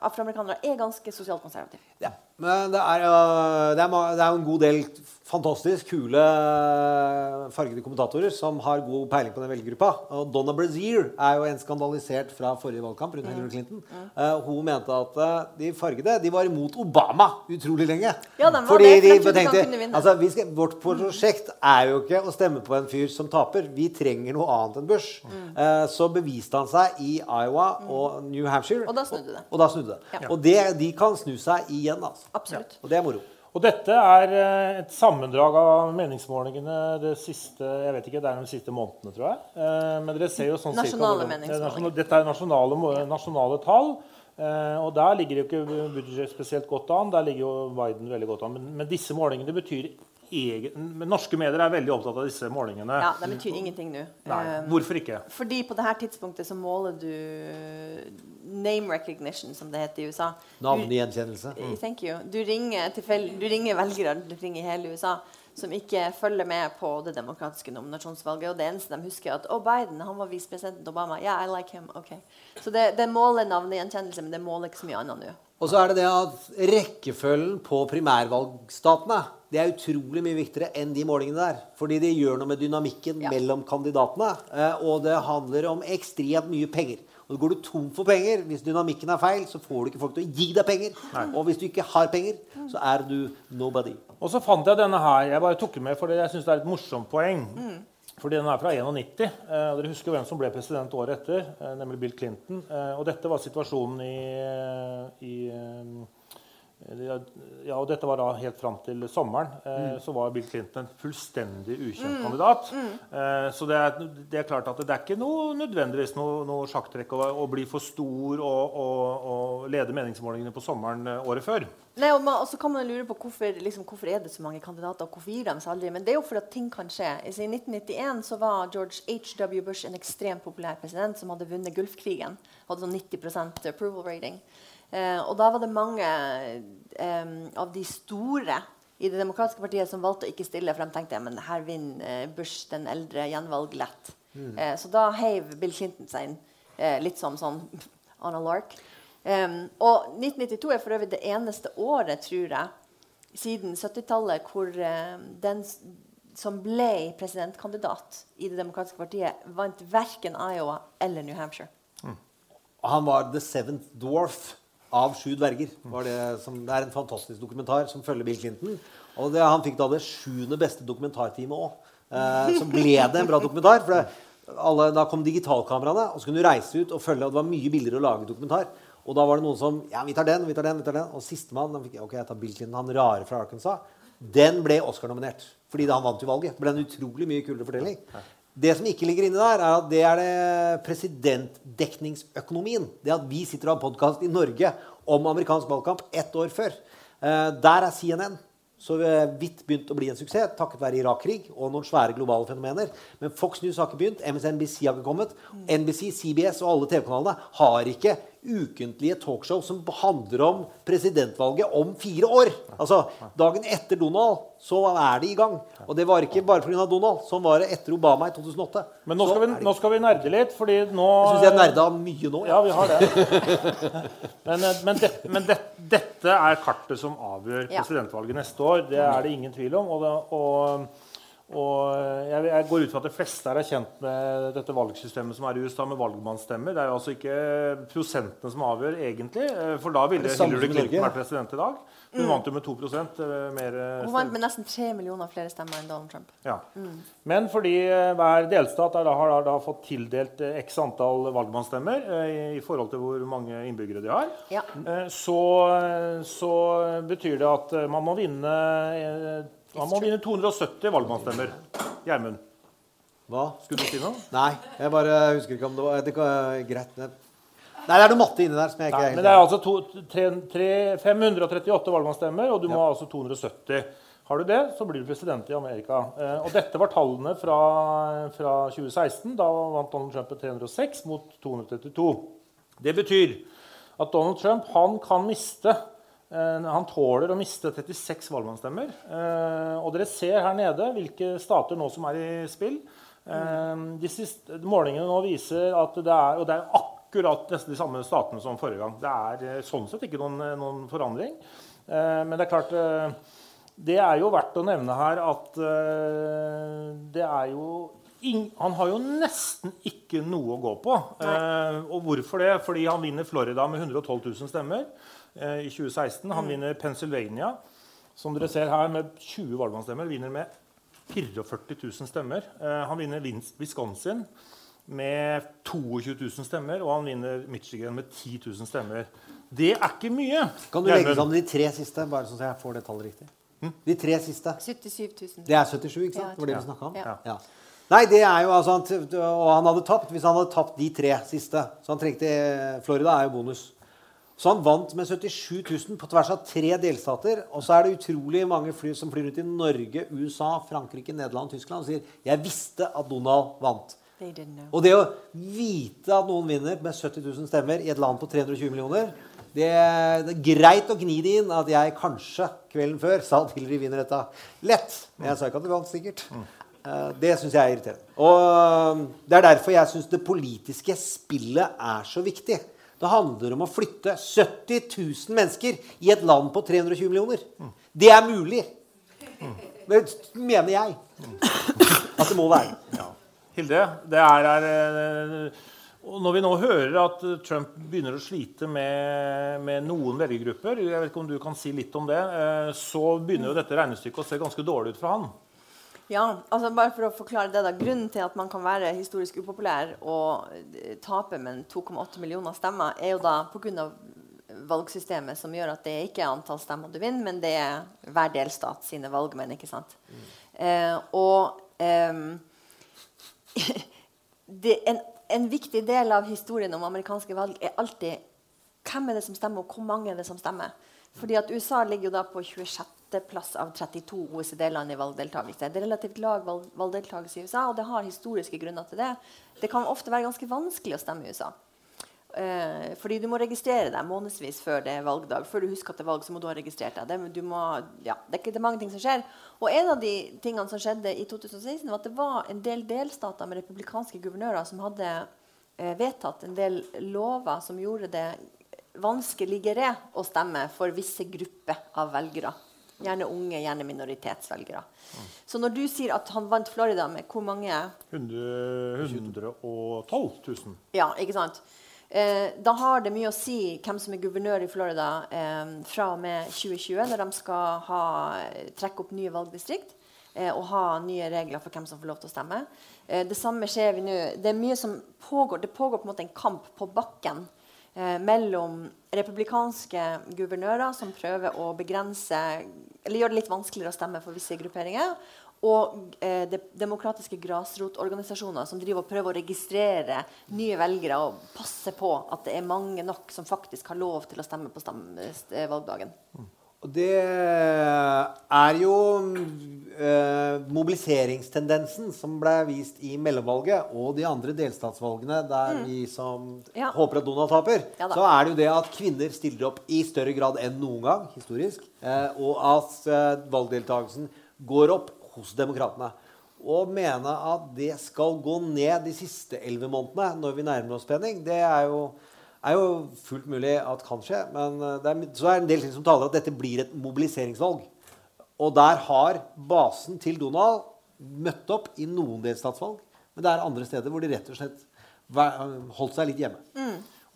afroamerikanere er ganske sosialt konservative. Ja. Men det er, uh, det, er, det er en god del fantastisk kule øh, fargede kommentatorer som har god peiling på den velgergruppa. Og Donna Brazier er jo en skandalisert fra forrige valgkamp rundt Hillary Clinton. Eh, hun mente at eh, de fargede de var imot Obama utrolig lenge. Ja, den var Fordi det, de tenkte altså, vi skal, Vårt prosjekt er jo ikke å stemme på en fyr som taper. Vi trenger noe annet enn Bush. Mm. Eh, så beviste han seg i Iowa og New Hampshire. Og da snudde det. Og da snudde det. Ja. Og det, de kan snu seg igjen, altså. Absolutt. Og det er moro. Og dette er eh, et sammendrag av meningsmålingene de siste jeg vet ikke, det er de siste månedene, tror jeg. Eh, Men dere ser jo sånn cirka Nasjonale hvordan- meningsmålinger. Det er nasjonale- Dette er nasjonale, nasjonale tall. eh, Og der ligger jo ikke Buttigieg spesielt godt an. Der ligger jo Biden veldig godt an. Men, men disse målingene betyr egen, men Norske medier er veldig opptatt av disse målingene. Ja, det betyr ingenting nå. Nei, Eh, Hvorfor ikke? Fordi på dette tidspunktet så måler du name recognition, som det heter i USA. Navngjenkjennelse. Eh, Thank you. Du ringer, du ringer velgere du ringer i hele USA som ikke følger med på det demokratiske nominasjonsvalget. Og det eneste de husker, er at oh, Biden han var visepresident Obama. Yeah, I like him. ok. Så det, det måler navngjenkjennelse, men det måler ikke så mye annet nå. Og så er det det at rekkefølgen på primærvalgstatene det er utrolig mye viktigere enn de målingene der. Fordi det gjør noe med dynamikken Ja. mellom kandidatene. eh, Og det handler om ekstremt mye penger. Og Går du tom for penger, hvis dynamikken er feil, så får du ikke folk til å gi deg penger. Og hvis du ikke har penger, så er du nobody. Og så fant jeg denne her. Jeg bare tok den med fordi jeg syns det er et morsomt poeng. Fordi den er fra 91. Eh, og dere husker hvem som ble president året etter, eh, nemlig Bill Clinton. Eh, og dette var situasjonen i, i eh, ja, og dette var da helt fram til sommeren. Eh, Så var Bill Clinton en fullstendig ukjent kandidat. Eh, så det er, det er klart at det er ikke noe, nødvendigvis noe, noe sjakktrekk å, å bli for stor og, og, og lede meningsmålingene på sommeren eh, året før. Nei, og, man, så kan man lure på hvorfor, liksom, hvorfor er det så mange kandidater, og hvorfor gir de seg aldri? Men det er jo for at ting kan skje. I 1991 så var George H.W. Bush en ekstremt populær president som hadde vunnet Gulfkrigen. Hadde sånn 90% approval rating. Eh, og da var det mange eh, av de store i Det demokratiske partiet som valgte å ikke stille, for de tenkte men her vinner eh, Bush den eldre gjenvalg lett. Eh, så da heiv Bill Clinton seg inn, eh, litt som sånn [LAUGHS] on a lark. Um, og 1992 er for øvrig det eneste året, tror jeg, siden 70-tallet hvor eh, den som ble presidentkandidat i Det demokratiske partiet, vant verken Iowa eller New Hampshire. Og han var the seventh dwarf av sju dverger. Som, det er en fantastisk dokumentar som følger Bill Clinton. Og det, han fikk da det sjuende beste dokumentarteamet òg. Eh, som ble det en bra dokumentar. For det, alle, da kom digitalkameraene, og så kunne du reise ut og følge. Og det var mye billigere å lage dokumentar. Og da var det noen som Ja, vi tar den, vi tar den. vi tar den. Og sistemann fikk- Ok, jeg tar Bill Clinton, han rare fra Arkansas. Den ble Oscar-nominert. Fordi han vant jo valget. Det ble en utrolig mye kulere fortelling. Det som ikke ligger inne der, er at det er det presidentdekningsøkonomien. Det at vi sitter og har podkast i Norge om amerikansk valgkamp ett år før. Eh, der er CNN så vidt begynt å bli en suksess takket være Irak-krig og noen svære globale fenomener. Men Fox News har ikke begynt, MSNBC har ikke kommet. NBC, CBS og alle TV-kanalene har ikke ukentlige talkshow som handler om presidentvalget om fire år. Altså, Dagen etter Donald så er de i gang. Og det var ikke bare pga. Donald. Sånn var det etter Obama i 2008. Men nå skal, vi, nå skal vi nerde litt, fordi nå Jeg syns jeg nerda mye nå. Ja, vi har det. [LAUGHS] Men, eh, men, det, men det, dette er kartet som avgjør presidentvalget neste år. Det er det ingen tvil om. Og, det, og, og jeg, jeg går ut fra at de fleste her er kjent med dette valgsystemet som er i USA, med valgmannsstemmer. Det er jo altså ikke prosentene som avgjør, egentlig. eh, For da ville Hillary Clinton vært president i dag. Hun vant jo med 2 eh, mer eh, Hun vant med nesten 3 millioner flere stemmer enn Donald Trump. ja. Men fordi eh, hver delstat er da, har da, da fått tildelt eh, x antall valgmannsstemmer eh, i, i forhold til hvor mange innbyggere de har, Ja. eh, så, eh, så betyr det at eh, man må vinne man må vinne 270 valgmannsstemmer. Gjermund, Hva? skulle du si noe? Nei, jeg bare husker ikke om det var det kan, Greit. Nei, det er noe matte inni der som jeg ikke Nei, men det er altså to, tre, tre, 538 valgmannsstemmer, og du må ha altså 270. Har du det, så blir du president i Amerika. Eh, og dette var tallene fra, fra 2016. Da vant Donald Trump med 306 mot 232. Det betyr at Donald Trump han kan miste Han tåler å miste 36 valgmannsstemmer. Eh, og dere ser her nede hvilke stater nå som er i spill. Eh, de siste Målingene nå viser at det er Og det er akkurat nesten de samme statene som forrige gang. Det er eh, sånn sett ikke noen, noen forandring. Eh, men det er klart eh, Det er jo verdt å nevne her at eh, det er jo Han har jo nesten ikke noe å gå på. Eh, og hvorfor det? Fordi han vinner Florida med 112 000 stemmer eh, i 2016. Han vinner Pennsylvania, som dere ser her, med 20 valgmannsstemmer. Vinner med 44 000 stemmer. Eh, han vinner Wisconsin med 22 000 stemmer, og han vinner Michigan med 10 000 stemmer. Det er ikke mye. Kan du legge sammen de tre siste, bare sånn at jeg får det tallet riktig? De tre siste. 77 000. Det er 77, ikke sant? Ja, Det var det vi snakka om? Ja. Ja. Nei, det er jo altså han- Og han hadde tapt hvis han hadde tapt de tre siste. Så han trengte Florida er jo bonus. Så han vant med 77 000 på tvers av tre delstater. Og så er det utrolig mange fly som flyr ut i Norge, USA, Frankrike, Nederland og Tyskland og sier 'Jeg visste at Donald vant'. Og det å vite at noen vinner med 70 000 stemmer i et land på 320 millioner det, det er greit å gni det inn at jeg kanskje kvelden før sa at Hillary vinner dette lett. Men jeg sa ikke at du vant sikkert. Eh, Det syns jeg er irriterende. Og eh, Det er derfor jeg syns det politiske spillet er så viktig. Det handler om å flytte 70 000 mennesker i et land på 320 millioner. Det er mulig. Det mener jeg. At det må være. Hilde, det er, er eh, Når vi nå hører at Trump begynner å slite med, med noen velgergrupper, jeg vet ikke om du kan si litt om det, eh, så begynner jo dette regnestykket å se ganske dårlig ut for han. Ja, altså bare for å forklare det da, Grunnen til at man kan være historisk upopulær og eh, tape med 2,8 millioner stemmer, er jo da pga. valgsystemet som gjør at det ikke er antall stemmer du vinner, men det er hver delstat sine valgmenn. ikke sant? Eh, og eh, [LAUGHS] det, en, en viktig del av historien om amerikanske valg er alltid hvem er det som stemmer, og hvor mange er det som stemmer. Fordi at USA ligger jo da på 26. plass av 32 OECD-land i valgdeltakelse. Det er relativt lav valg valgdeltakelse i USA, og det har historiske grunner til det. Det kan ofte være ganske vanskelig å stemme i USA. Eh, fordi du må registrere deg månedsvis før det er valgdag. Før du husker at det er valg, så må du ha registrert deg. Det, må, ja, det, er det er mange ting som skjer. Og en av de tingene som skjedde i 2016, var at det var en del delstater med republikanske guvernører som hadde eh, vedtatt en del lover som gjorde det vanskeligere å stemme for visse grupper av velgere. Gjerne unge, gjerne minoritetsvelgere. Så når du sier at han vant Florida med hvor mange 100, 112 000. ja, ikke sant? Eh, da har det mye å si hvem som er guvernør i Florida eh, fra og med 2020, når de skal ha, trekke opp nye valgdistrikt eh, og ha nye regler for hvem som får lov til å stemme. Eh, det samme skjer vi nå. Det er mye som pågår. Det pågår på en måte en kamp på bakken eh, mellom republikanske guvernører som prøver å begrense eller gjøre det litt vanskeligere å stemme for visse grupperinger, og eh, de, demokratiske grasrotorganisasjoner som driver og prøver å registrere nye velgere og passe på at det er mange nok som faktisk har lov til å stemme på eh, valgdagen. Og det er jo eh, mobiliseringstendensen som ble vist i mellomvalget og de andre delstatsvalgene der vi som Mm. Ja. håper at Donald taper, Ja så er det jo det at kvinner stiller opp i større grad enn noen gang historisk, eh, og at eh, valgdeltakelsen går opp hos demokratene. Å mene at det skal gå ned de siste elleve månedene når vi nærmer oss spenning, det er jo er jo fullt mulig at kan skje. Men eh, det er, så er det en del ting som taler at dette blir et mobiliseringsvalg. Og der har basen til Donald møtt opp i noen delstatsvalg. Men det er andre steder hvor de rett og slett holdt seg litt hjemme.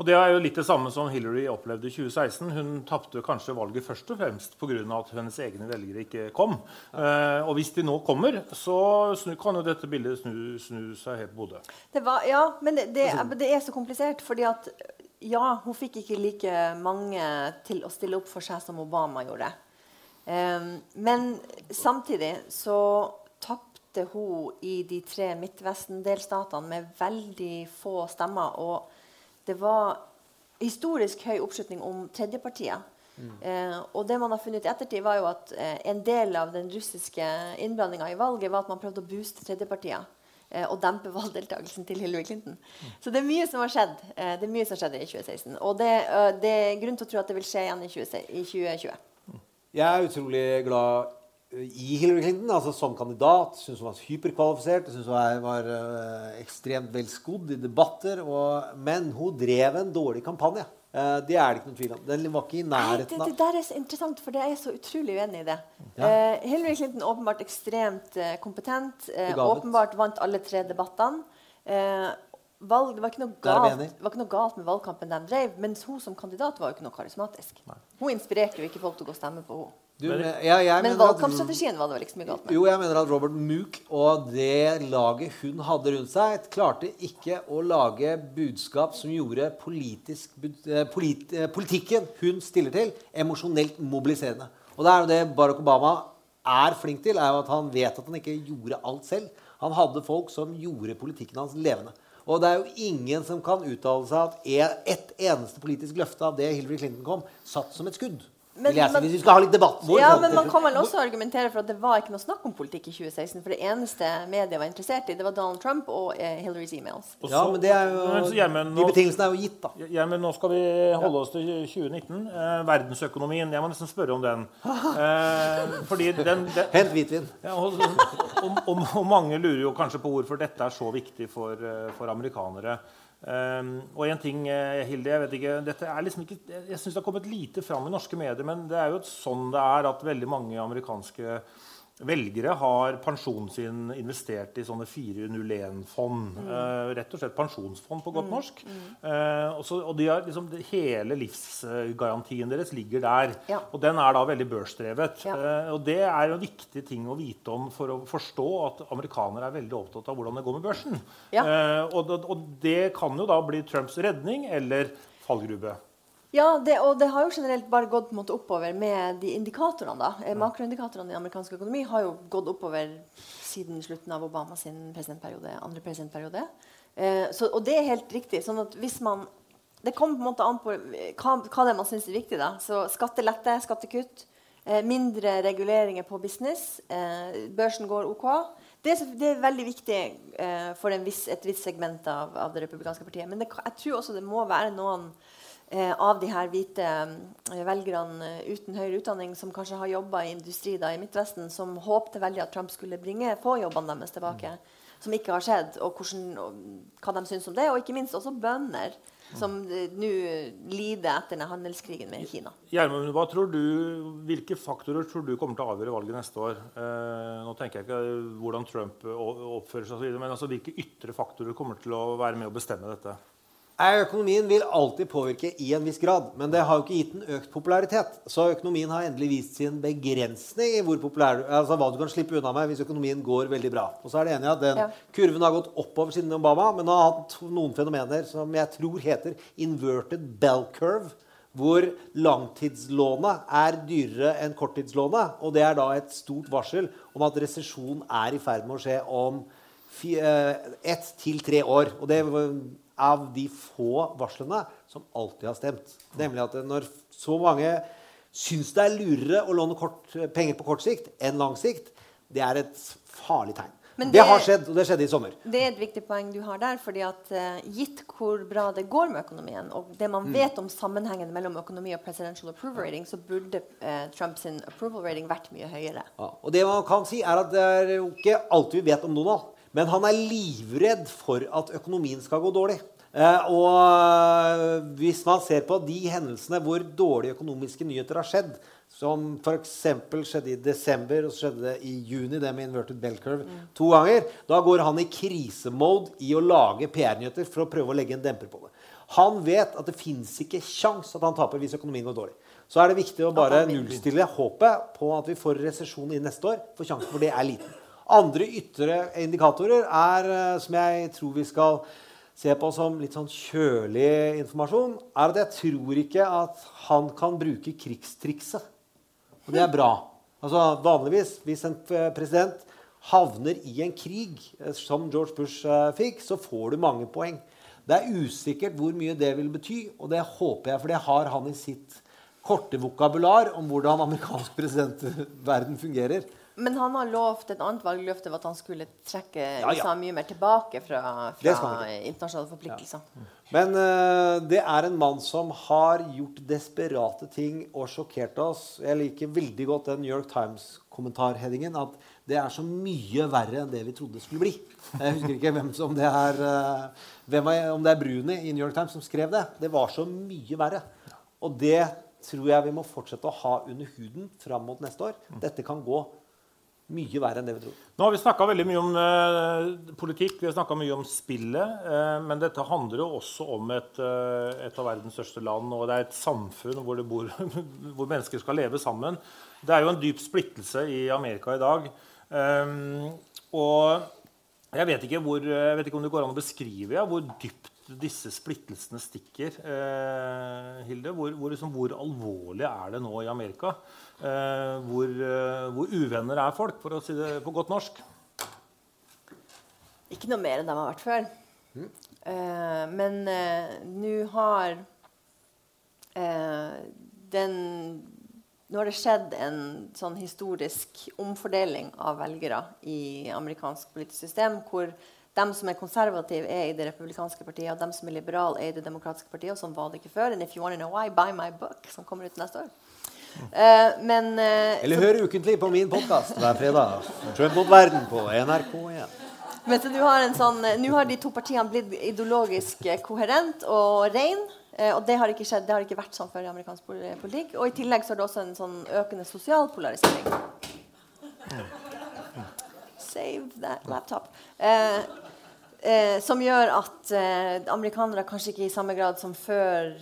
Og Det er jo litt det samme som Hillary opplevde i 2016. Hun tapte kanskje valget først og fremst pga. at hennes egne velgere ikke kom. Eh, og hvis de nå kommer, så snu, kan jo dette bildet snu, snu seg helt på hodet. Ja, men det, det, men det er så komplisert, fordi at ja, hun fikk ikke like mange til å stille opp for seg som Obama gjorde. Em, men samtidig så tapte hun i de tre Midtvesten-delstatene med veldig få stemmer. Og det var historisk høy oppslutning om tredjepartiet. Eh, og det man har funnet i ettertid, var jo at eh, en del av den russiske innblandinga i valget var at man prøvde å booste tredjepartiet. Eh, og dempe valgdeltakelsen til Hillary Clinton. Så det er mye som har skjedd eh, Det er mye som skjedde i 2016. Og det, det er grunn til å tro at det vil skje igjen i, 2020. Jeg er utrolig glad i Hillary Clinton altså som kandidat. Syns hun var hyperkvalifisert. Syns hun var ekstremt velskodd i debatter. Og, men hun drev en dårlig kampanje. Eh, det er det ikke noen tvil om. Den var ikke i Nei, det, nærheten det av der er så interessant, for jeg er så utrolig uenig i det. Ja. Uh, Hillary Clinton åpenbart ekstremt uh, kompetent. Åpenbart vant alle tre debattene. Valg, det, var galt, det var ikke noe galt med valgkampen de drev, mens hun som kandidat var jo ikke noe karismatisk. Hun inspirerte jo ikke folk til å gå og stemme på henne. Du, jeg, jeg Men valgkampstrategien var det vel ikke så mye galt med. Jo, jeg mener at Robert Mook og det laget hun hadde rundt seg, klarte ikke å lage budskap som gjorde politisk, eh, polit, eh, politikken hun stiller til, emosjonelt mobiliserende. Og det er jo det Barack Obama er flink til, er jo at han vet at han ikke gjorde alt selv. Han hadde folk som gjorde politikken hans levende. Og det er jo ingen som kan uttale seg at e- ett eneste politisk løfte av det Hillary Clinton kom, satt som et skudd. Men- vil jeg si, men- hvis vi skal ha litt debatt. Hvor- Ja, men man kan vel også argumentere for at det var ikke noe snakk om politikk i 2016. For det eneste media var interessert i, det var Donald Trump og eh, Hillarys e-mails. Og Ja, men det er Men så, nå, De betingelsene er jo gitt, da. Gjermund, nå skal vi holde oss til 2019. Eh, verdensøkonomien. Jeg må nesten spørre om den. Eh, fordi den, den [LAUGHS] Hent hvitvin. ja, og, og, og, og mange lurer jo kanskje på hvorfor dette er så viktig for, eh, for amerikanere. Um, og en ting, eh, Hilde, jeg vet ikke, dette er liksom ikke, jeg syns det har kommet lite fram i norske medier, men det er jo sånn det er at veldig mange amerikanske velgere har pensjonen sin investert i sånne 401-fond. Eh, rett og slett pensjonsfond på godt norsk. Eh, og, så, og de har liksom, hele livsgarantien deres ligger der. Ja. Og den er da veldig børsdrevet. Ja. Eh, og det er en viktig ting å vite om for å forstå at amerikanere er veldig opptatt av hvordan det går med børsen. Ja. Eh, og, og det kan jo da bli Trumps redning eller fallgrube. Ja, det, og det har jo generelt bare gått måte oppover med de indikatorene. da. Eh, Makroindikatorene i amerikansk økonomi har jo gått oppover siden slutten av Obama sin presidentperiode, andre presidentperiode. Eh, så, og det er helt riktig. sånn at hvis man Det kommer på en måte an på eh, hva, hva det er man syns er viktig. da. Så skattelette, skattekutt, eh, mindre reguleringer på business, eh, børsen går OK. Det er, det er veldig viktig eh, for viss, et visst segment av, av det republikanske partiet. Men det, jeg tror også det må være noen av de her hvite eh, velgerne eh, uten høyere utdanning som kanskje har jobba i industri da, i Midtvesten, som håpte veldig at Trump skulle bringe få jobbene deres tilbake. Som ikke har skjedd, og, hvordan, og hva de syns om det. Og ikke minst også bønder, som eh, nå lider etter denne handelskrigen med Kina. Gjermund, hva tror du, hvilke faktorer tror du kommer til å avgjøre valget neste år? Eh, nå tenker jeg ikke hvordan Trump oppfører seg, men altså, hvilke ytre faktorer kommer til å være med å bestemme dette? Økonomien vil alltid påvirke i en viss grad, men det har jo ikke gitt den økt popularitet. Så økonomien har endelig vist sin begrensning i hvor populær, altså hva du kan slippe unna med hvis økonomien går veldig bra. Og så er det enig at den Ja. kurven har gått oppover siden Obama, men har hatt noen fenomener som jeg tror heter inverted bell curve, hvor langtidslånet er dyrere enn korttidslånet. Og det er da et stort varsel om at resesjon er i ferd med å skje om eh, ett til tre år. Og det av de få varslene som alltid har stemt. Nemlig at når så mange syns det er lurere å låne kort, penger på kort sikt enn lang sikt, det er et farlig tegn. Det, det- har skjedd, og det skjedde i sommer. Det er et viktig poeng du har der. fordi at uh, Gitt hvor bra det går med økonomien, og det man vet om sammenhengen mellom økonomi og presidential approval rating, så burde uh, Trumps approval rating vært mye høyere. Ja, og det man kan si, er at det er jo ikke alt vi vet om Donald. Men han er livredd for at økonomien skal gå dårlig. Eh, og eh, hvis man ser på de hendelsene hvor dårlige økonomiske nyheter har skjedd, som f.eks. skjedde i desember og så skjedde det i juni, det med inverted bell curve, to ganger, da går han i krisemode i å lage PR-nyheter for å prøve å legge en demper på det. Han vet at det fins ikke kjangs at han taper hvis økonomien går dårlig. Så er det viktig å bare nullstille håpet på at vi får resesjon inn neste år, for sjansen for det er liten. Andre ytre indikatorer er, eh, som jeg tror vi skal se på som litt sånn kjølig informasjon, er at jeg tror ikke at han kan bruke krigstrikset. Og det er bra. Altså Vanligvis, hvis en eh, president havner i en krig, eh, som George Bush fikk, så får du mange poeng. Det er usikkert hvor mye det vil bety, og det håper jeg, for det har han i sitt korte vokabular om hvordan amerikansk presidentverden fungerer. Men han har lovt et annet valgløfte at han skulle trekke ja. USA mye mer tilbake fra, fra internasjonale forpliktelser. Men uh, det er en mann som har gjort desperate ting og sjokkert oss. Jeg liker veldig godt den New York Times-kommentarheadingen. At det er så mye verre enn det vi trodde det skulle bli. Jeg husker ikke hvem som det er, eh, hvem er om det er Bruni i New York Times som skrev det. Det var så mye verre. Og det tror jeg vi må fortsette å ha under huden fram mot neste år. Dette kan gå mye verre enn det vi tror. Nå har vi snakka veldig mye om eh, politikk, vi har snakka mye om spillet. Eh, men dette handler jo også om et, eh, et av verdens største land. Og det er et samfunn hvor, bor, [LAUGHS] hvor mennesker skal leve sammen. Det er jo en dyp splittelse i Amerika i dag. Um, og jeg vet, ikke hvor, jeg vet ikke om det går an å beskrive ja, hvor dypt disse splittelsene stikker. Eh, Hilde, hvor, hvor, liksom, hvor, alvorlig er det nå i Amerika? Eh, hvor, eh, hvor, uvenner er folk, for å si det på godt norsk? Ikke noe mer enn de har vært før. Mm. men nå har den nå har det skjedd en sånn historisk omfordeling av velgere i amerikansk politisk system, hvor de som er konservative, er i det republikanske partiet, og de som er liberale, er i det demokratiske partiet. Og sånn var det ikke før. And if you want to know why, buy my book, som kommer ut neste år. Uh, men, uh, Eller hør ukentlig på min podkast hver fredag. Trump mot verden på NRK1. Men så du har, en sånn, Nå har, de to partiene blitt ideologisk koherent og rein. Eh, og det har ikke skjedd, det har ikke vært sånn før i amerikansk politikk. Og i tillegg så er det også en sånn økende sosial polarisering. Save that laptop. Eh, eh, som gjør at eh, amerikanere kanskje ikke i samme grad som før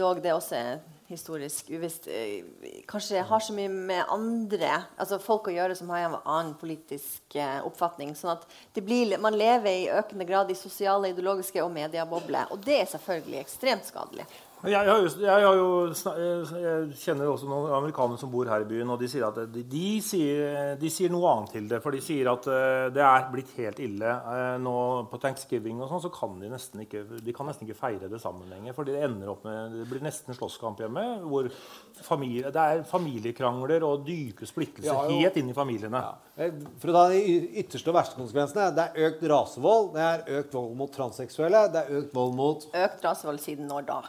Dog det også er historisk uvisst, eh, kanskje har så mye med andre altså folk å gjøre som har en annen politisk eh, oppfatning. sånn at blir, Man lever i økende grad i sosiale, ideologiske og mediebobler. Og det er selvfølgelig ekstremt skadelig. Jeg, jeg, har jo, jeg, kjenner også noen amerikanere som bor her i byen, og de sier at de, de, sier, de sier, noe annet til det. For de sier at det er blitt helt ille. Nå På thanksgiving og sånn, så kan de nesten ikke de kan nesten ikke feire det sammen lenger. For det ender opp med, det blir nesten slåsskamp hjemme. hvor familie, Det er familiekrangler og dype splittelser ja, helt inn i familiene. Ja. For å ta de ytterste og verste konsekvensene. Det er økt rasevold, det er økt vold mot transseksuelle, det er økt vold mot Økt rasevold siden når da?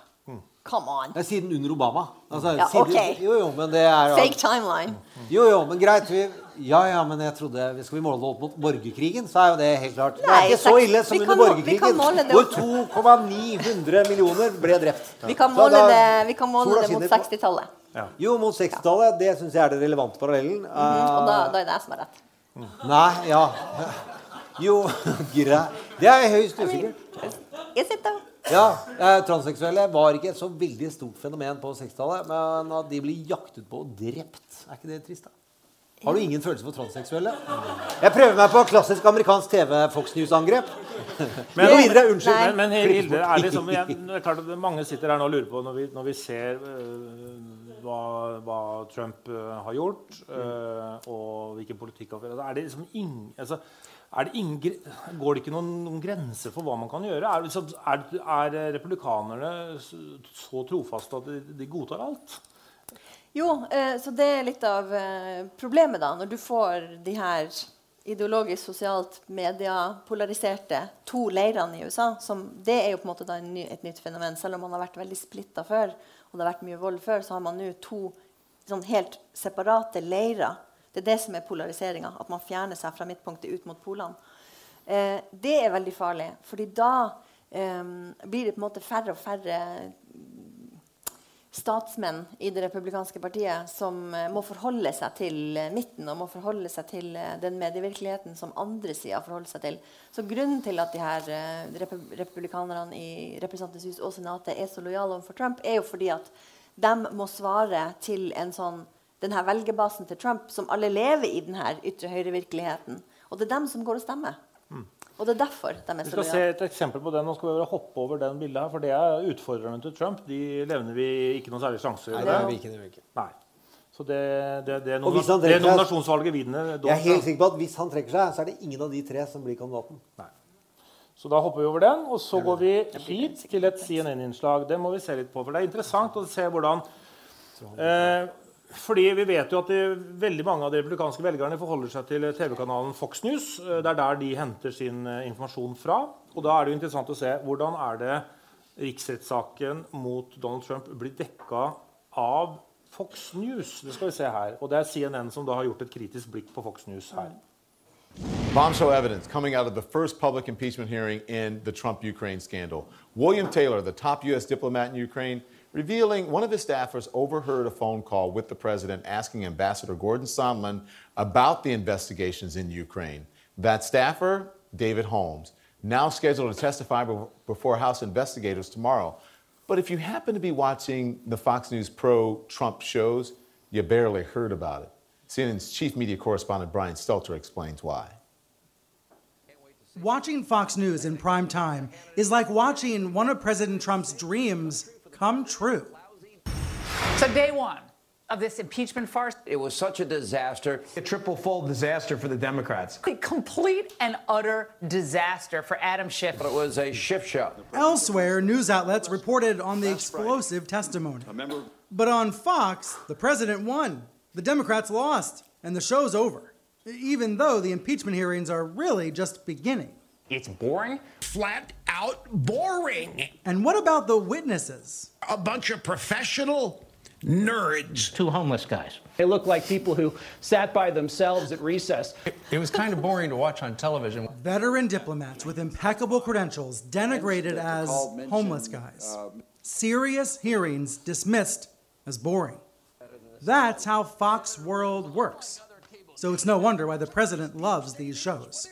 Come on. Det er siden under Obama. Altså, ja, siden, okay. jo, jo, men det er, Fake timeline. Jo, jo, men greit. Vi, ja, ja, men jeg trodde Skal vi måle det opp mot borgerkrigen, så er jo det helt klart. Nei, det er ikke så ille som under borgerkrigen, hvor 2,900 millioner ble drept. [LAUGHS] Vi kan måle da, det, vi kan måle det mot 60-tallet. Ja. Jo, mot 60-tallet. Det syns jeg er det relevante parallellen. Mm -hmm. Og da, da, er det jeg som er rett. Nei, ja. [LAUGHS] Jo, [LAUGHS] greit. Det er høyst usikkert. I mean, though? Ja, eh, Transseksuelle var ikke et så veldig stort fenomen på 60-tallet. Men at de blir jaktet på og drept, er ikke det trist? da? Har du ingen følelse for transseksuelle? Jeg prøver meg på klassisk amerikansk TV Fox News-angrep. [LAUGHS] Men, videre, unnskyld. Men, men Hilde, er liksom, jeg, er klart at mange sitter her nå og lurer på, når vi, når vi ser uh, hva, hva, Trump uh, har gjort, uh, og hvilken politikk han fører Er det liksom ingen altså, det ingen, går det ikke noen, noen, grenser for hva man kan gjøre? Er, er, er republikanerne så trofaste at de, de godtar alt? Jo, eh, så det er litt av eh, problemet, da. Når du får de her ideologisk, sosialt, mediepolariserte to leirene i USA. Som, det er jo på en måte ny, et nytt fenomen. Selv om man har vært veldig splitta før, og det har vært mye vold før, så har man nå to sånn helt separate leirer det er det som er polariseringa. At man fjerner seg fra midtpunktet ut mot polene. Eh, det er veldig farlig, fordi da eh, blir det på en måte færre og færre statsmenn i det republikanske partiet som eh, må forholde seg til eh, midten og må forholde seg til eh, den medievirkeligheten som andre sider forholder seg til. Så Grunnen til at de her rep republikanerne i Representantenes hus og Senatet er så lojale overfor Trump, er jo fordi at de må svare til en sånn denne velgerbasen til Trump, som alle lever i denne ytre høyre-virkeligheten. Og det er dem som går og stemmer. Mm. Og det er derfor de er så Vi skal se et eksempel på det. Nå skal vi bare hoppe over den bildet her, for det er utfordrerne til Trump. De levner vi ikke noen særlig sjanse Nei, det er vi ikke. Det er vi ikke. Nei. Så det, det, det, er, noen, det er nominasjonsvalget vinner. Jeg er helt sikker på at hvis han trekker seg, så er det ingen av de tre som blir kandidaten. Nei. Så da hopper vi over den, og så går vi hit til et CNN-innslag. Det må vi se litt på, for det er interessant å se hvordan eh, fordi vi vet jo at de, veldig mange av de republikanske velgerne forholder seg til TV-kanalen Fox News. Eh, det er der de henter sin eh, informasjon fra. Og da er det jo interessant å se hvordan er det riksrettssaken mot Donald Trump blir dekka av Fox News. Det skal vi se her. Og det er CNN som da har gjort et kritisk blikk på Fox News her. Bombshell evidence coming out of the first public impeachment hearing in the Trump Ukraine scandal. William Taylor, the top U.S. diplomat in Ukraine, revealing one of his staffers overheard a phone call with the president asking Ambassador Gordon Sondland about the investigations in Ukraine. That staffer, David Holmes, now scheduled to testify before House investigators tomorrow. But if you happen to be watching the Fox News pro Trump shows, you barely heard about it. CNN's chief media correspondent Brian Stelter explains why. Watching Fox News in prime time is like watching one of President Trump's dreams come true. So, day one of this impeachment farce, It was such a disaster. A triple fold disaster for the Democrats. a complete and utter disaster for Adam Schiff. But it was a Schiff show. Elsewhere, news outlets reported on the explosive testimony. But on Fox, the president won, the Democrats lost, and the show's over. Even though the impeachment hearings are really just beginning. It's boring. Flat out boring. And what about the witnesses? A bunch of professional nerds. two homeless guys. They look like people who sat by themselves at recess. It was kind of boring to watch on television. Veteran diplomats with impeccable credentials denigrated as homeless guys. Serious hearings dismissed as boring. That's how Fox World works. So it's no wonder why the president loves these shows.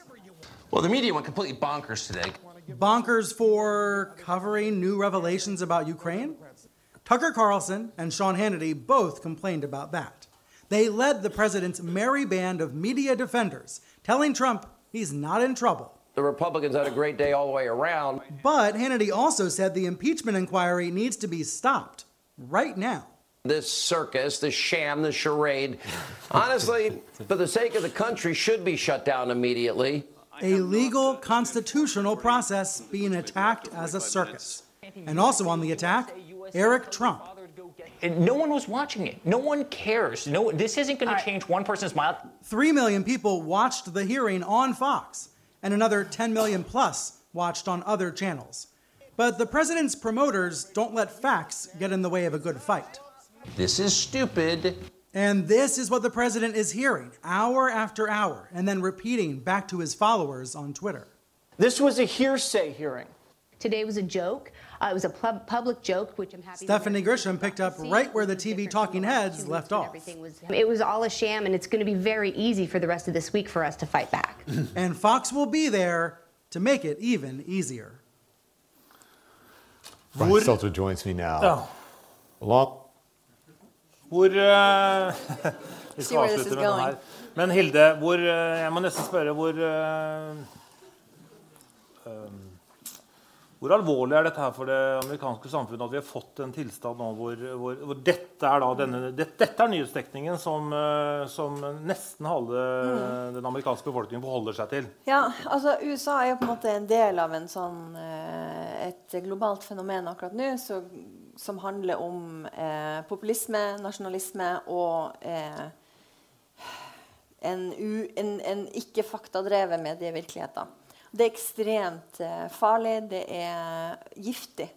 Well, the media went completely bonkers today. Bonkers for covering new revelations about Ukraine? Tucker Carlson and Sean Hannity both complained about that. They led the president's merry band of media defenders, telling Trump he's not in trouble. The Republicans had a great day all the way around. But Hannity also said the impeachment inquiry needs to be stopped right now. This circus, this sham, this charade, honestly, for the sake of the country, should be shut down immediately. A legal constitutional process being attacked as a circus. And also on the attack, Eric Trump. And no one was watching it. No one cares. No, this isn't going to change one person's mind. Three million people watched the hearing on Fox, and another 10 million plus watched on other channels. But the president's promoters don't let facts get in the way of a good fight. This is stupid. And this is what the president is hearing hour after hour and then repeating back to his followers on Twitter. This was a hearsay hearing. Today was a joke. Uh, it was a pub- public joke, which I'm happy. Stephanie Grisham picked up right where the TV talking heads left off. Everything was. It was all a sham, and it's going to be very easy for the rest of this week for us to fight back. [LAUGHS] and Fox will be there to make it even easier. Brian Would- Stelter joins me now. Ja. Along Hvor uh, [LAUGHS] Vi skal avslutte med den her. Men Hilde, hvor, uh, jeg må nesten spørre hvor uh, um, Hvor alvorlig er dette her for det amerikanske samfunnet at vi har fått en tilstand nå hvor, hvor, hvor dette er da denne, det, dette er nyhetsdekningen som, som nesten halve den amerikanske befolkningen forholder seg til? Ja, altså USA er jo på en måte en del av en sånn, et globalt fenomen akkurat nå så, som handler om eh, populisme, nasjonalisme og eh, en, u, en, en ikke faktadrevet medievirkelighet. Det er ekstremt eh, farlig, det er giftig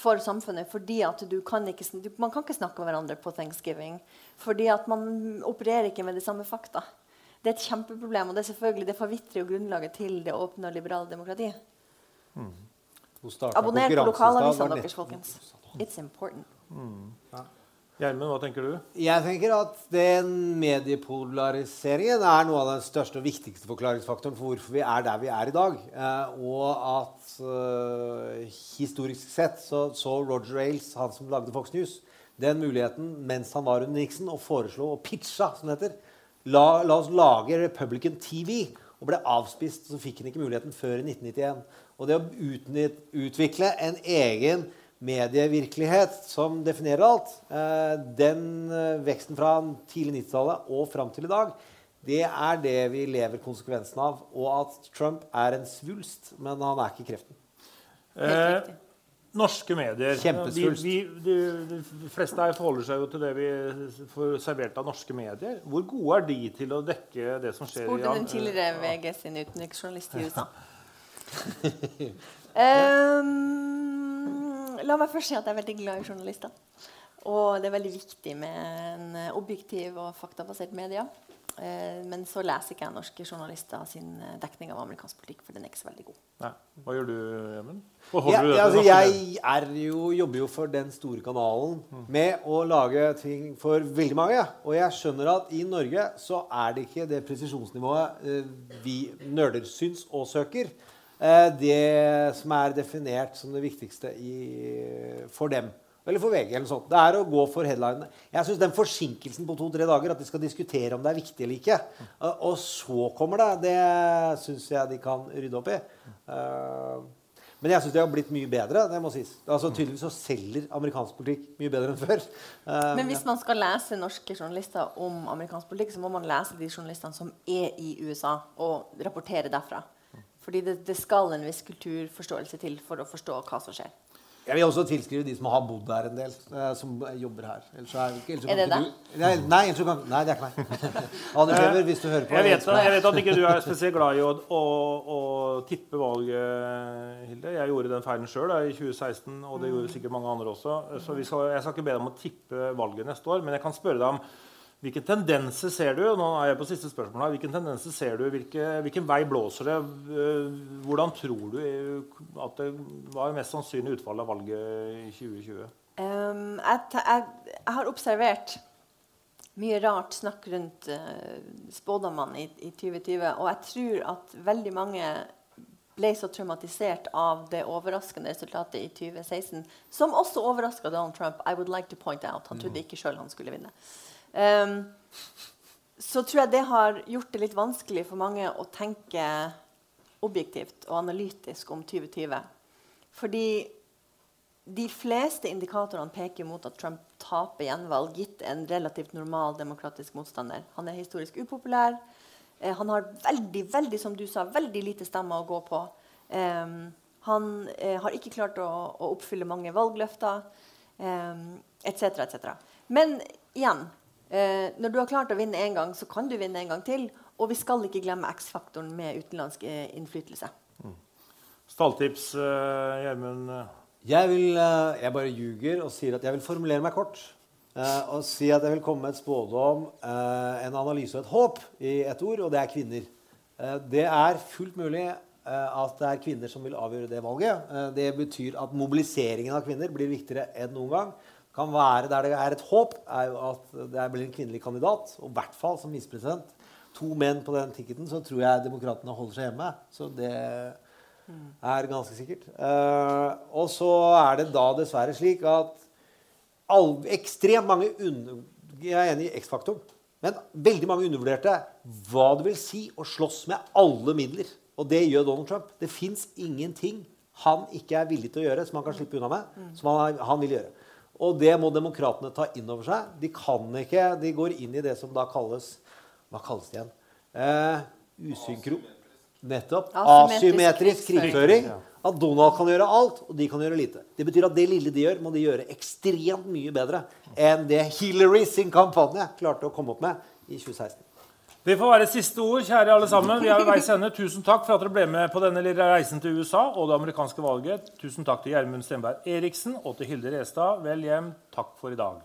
for samfunnet. fordi at du kan ikke, du, Man kan ikke snakke med hverandre på thanksgiving. Fordi at man opererer ikke med de samme fakta. Det er et kjempeproblem, og det er selvfølgelig det forvitrer jo grunnlaget til det åpne og liberale demokratiet. Mm. Abonner på lokalavisene deres, folkens. It's important. Gjermund, hva tenker du? Jeg tenker at den mediepolariseringen er noe av den største og viktigste forklaringsfaktoren for hvorfor vi er der vi er i dag. Eh, og at eh, historisk sett så, så Roger Ailes, han som lagde Fox News, den muligheten mens han var under Nixon, og foreslo og pitcha, som det heter, la, la oss lage Republican TV. Og ble avspist, så fikk han ikke muligheten før i 1991. Og det å utnytt, utvikle en egen medievirkelighet som definerer alt, eh, den eh, veksten fra tidlig 90-tallet og fram til i dag, det er det vi lever konsekvensen av. Og at Trump er en svulst, men han er ikke kreften. Eh, norske medier. De, Kjempesvulst. vi, de, de fleste her forholder seg jo til det vi får servert av norske medier. Hvor gode er de til å dekke det som skjer Spurte i den eh, tidligere VG sin utenriksjournalist i [LAUGHS] USA. Um, la meg først si at jeg er veldig glad i journalister. Og det er veldig viktig med en eh, objektiv og faktabasert media. Eh, men så leser ikke jeg norske journalister sin eh, dekning av amerikansk politikk, for den er ikke så veldig god. Nei. Hva gjør du, Gjermund? Ja, du ja, altså, jeg er jo, jobber jo for den store kanalen med å lage ting for veldig mange. Og jeg skjønner at i Norge så er det ikke det presisjonsnivået eh, vi nerder syns og søker. Eh, det som er definert som det viktigste i, for dem. Eller for VG. eller noe sånt. Det er å gå for headlinene. Jeg synes den forsinkelsen på to-tre dager, at de skal diskutere om det er viktig eller ikke, eh, og så kommer det, det syns jeg de kan rydde opp i. Eh, men jeg syns de har blitt mye bedre. det må sies. Altså Tydeligvis så selger amerikansk politikk mye bedre enn før. Men hvis man skal lese norske journalister om amerikansk politikk, så må man lese de journalistene som er i USA, og rapportere derfra. Fordi det, det skal en viss kulturforståelse til for å forstå hva som skjer. Jeg vil også tilskrive de som har bodd her en del, eh, som jobber her. Ellers så er, ellers Er det deg? du- Nei, nei, kan, nei, det er ikke meg. [LAUGHS] Anne Klever, hvis du hører på. Jeg vet, elsker jeg vet at ikke du er [LAUGHS] spesielt glad i å, å, å tippe valget, Hilde. Jeg gjorde den feilen sjøl i 2016, og det gjorde sikkert mange andre også. Så vi skal, jeg skal ikke be deg om å tippe valget neste år, men jeg kan spørre deg om hvilke tendenser ser du? Nå er jeg på siste spørsmål her. hvilken tendenser ser du? Hvilke, hvilken vei blåser det? Eh, Hvordan tror du eh, at det var mest sannsynlig utfall av valget i 2020? Um, jeg, jeg, jeg har observert mye rart snakk rundt uh, spådommene i, i 2020. Og jeg tror at veldig mange ble så traumatisert av det overraskende resultatet i 2016, som også overraska Donald Trump. I would like to point out. Han trodde ikke sjøl han skulle vinne. Um, så tror jeg det har gjort det litt vanskelig for mange å tenke objektivt og analytisk om 2020. Fordi de fleste indikatorene peker mot at Trump taper gjenvalg, gitt en relativt normal demokratisk motstander. Han er historisk upopulær. Eh, han har veldig veldig, som du sa, veldig lite stemmer å gå på. Eh, han eh, har ikke klart å, å oppfylle mange valgløfter, um, etc., Et Men igjen, eh, når du har klart å vinne én gang, så kan du vinne en gang til. Og vi skal ikke glemme X-faktoren med utenlandsk eh, innflytelse. Stalltips, eh, Gjermund? Jeg, vil, eh, jeg bare ljuger og sier at jeg vil formulere meg kort. eh, og si at jeg vil komme med et spådom, eh, en analyse og et håp i ett ord, og det er kvinner. Eh, det er fullt mulig eh, at det er kvinner som vil avgjøre det valget. Eh, det betyr at mobiliseringen av kvinner blir viktigere enn noen gang. Kan være Der det er et håp, er jo at det blir en kvinnelig kandidat, og i hvert fall som visepresident. To menn på den ticketen, så tror jeg demokratene holder seg hjemme. Så det er ganske sikkert. Eh, og så er det da dessverre slik at all, ekstremt mange under, Jeg er enig i X-faktoren. Men veldig mange undervurderte hva det vil si å slåss med alle midler. Og det gjør Donald Trump. Det fins ingenting han ikke er villig til å gjøre, som han kan slippe unna med, som han, han vil gjøre. Og det må demokratene ta inn over seg. De kan ikke, de går inn i det som da kalles Hva kalles det igjen? Eh, usynkro... Nettopp. Asymmetrisk Asymmetrisk krigføring. krigføring. At Donald kan gjøre alt, og de kan gjøre lite. Det betyr at det lille de gjør, må de gjøre ekstremt mye bedre enn det Hillary sin kampanje klarte å komme opp med i 2016. Det får være siste ord, kjære alle sammen. Vi er ved veis ende. Tusen takk for at dere ble med på denne lille reisen til USA og det amerikanske valget. Tusen takk til Gjermund Stenberg Eriksen og til Hilde Restad. Vel hjem. Takk for i dag.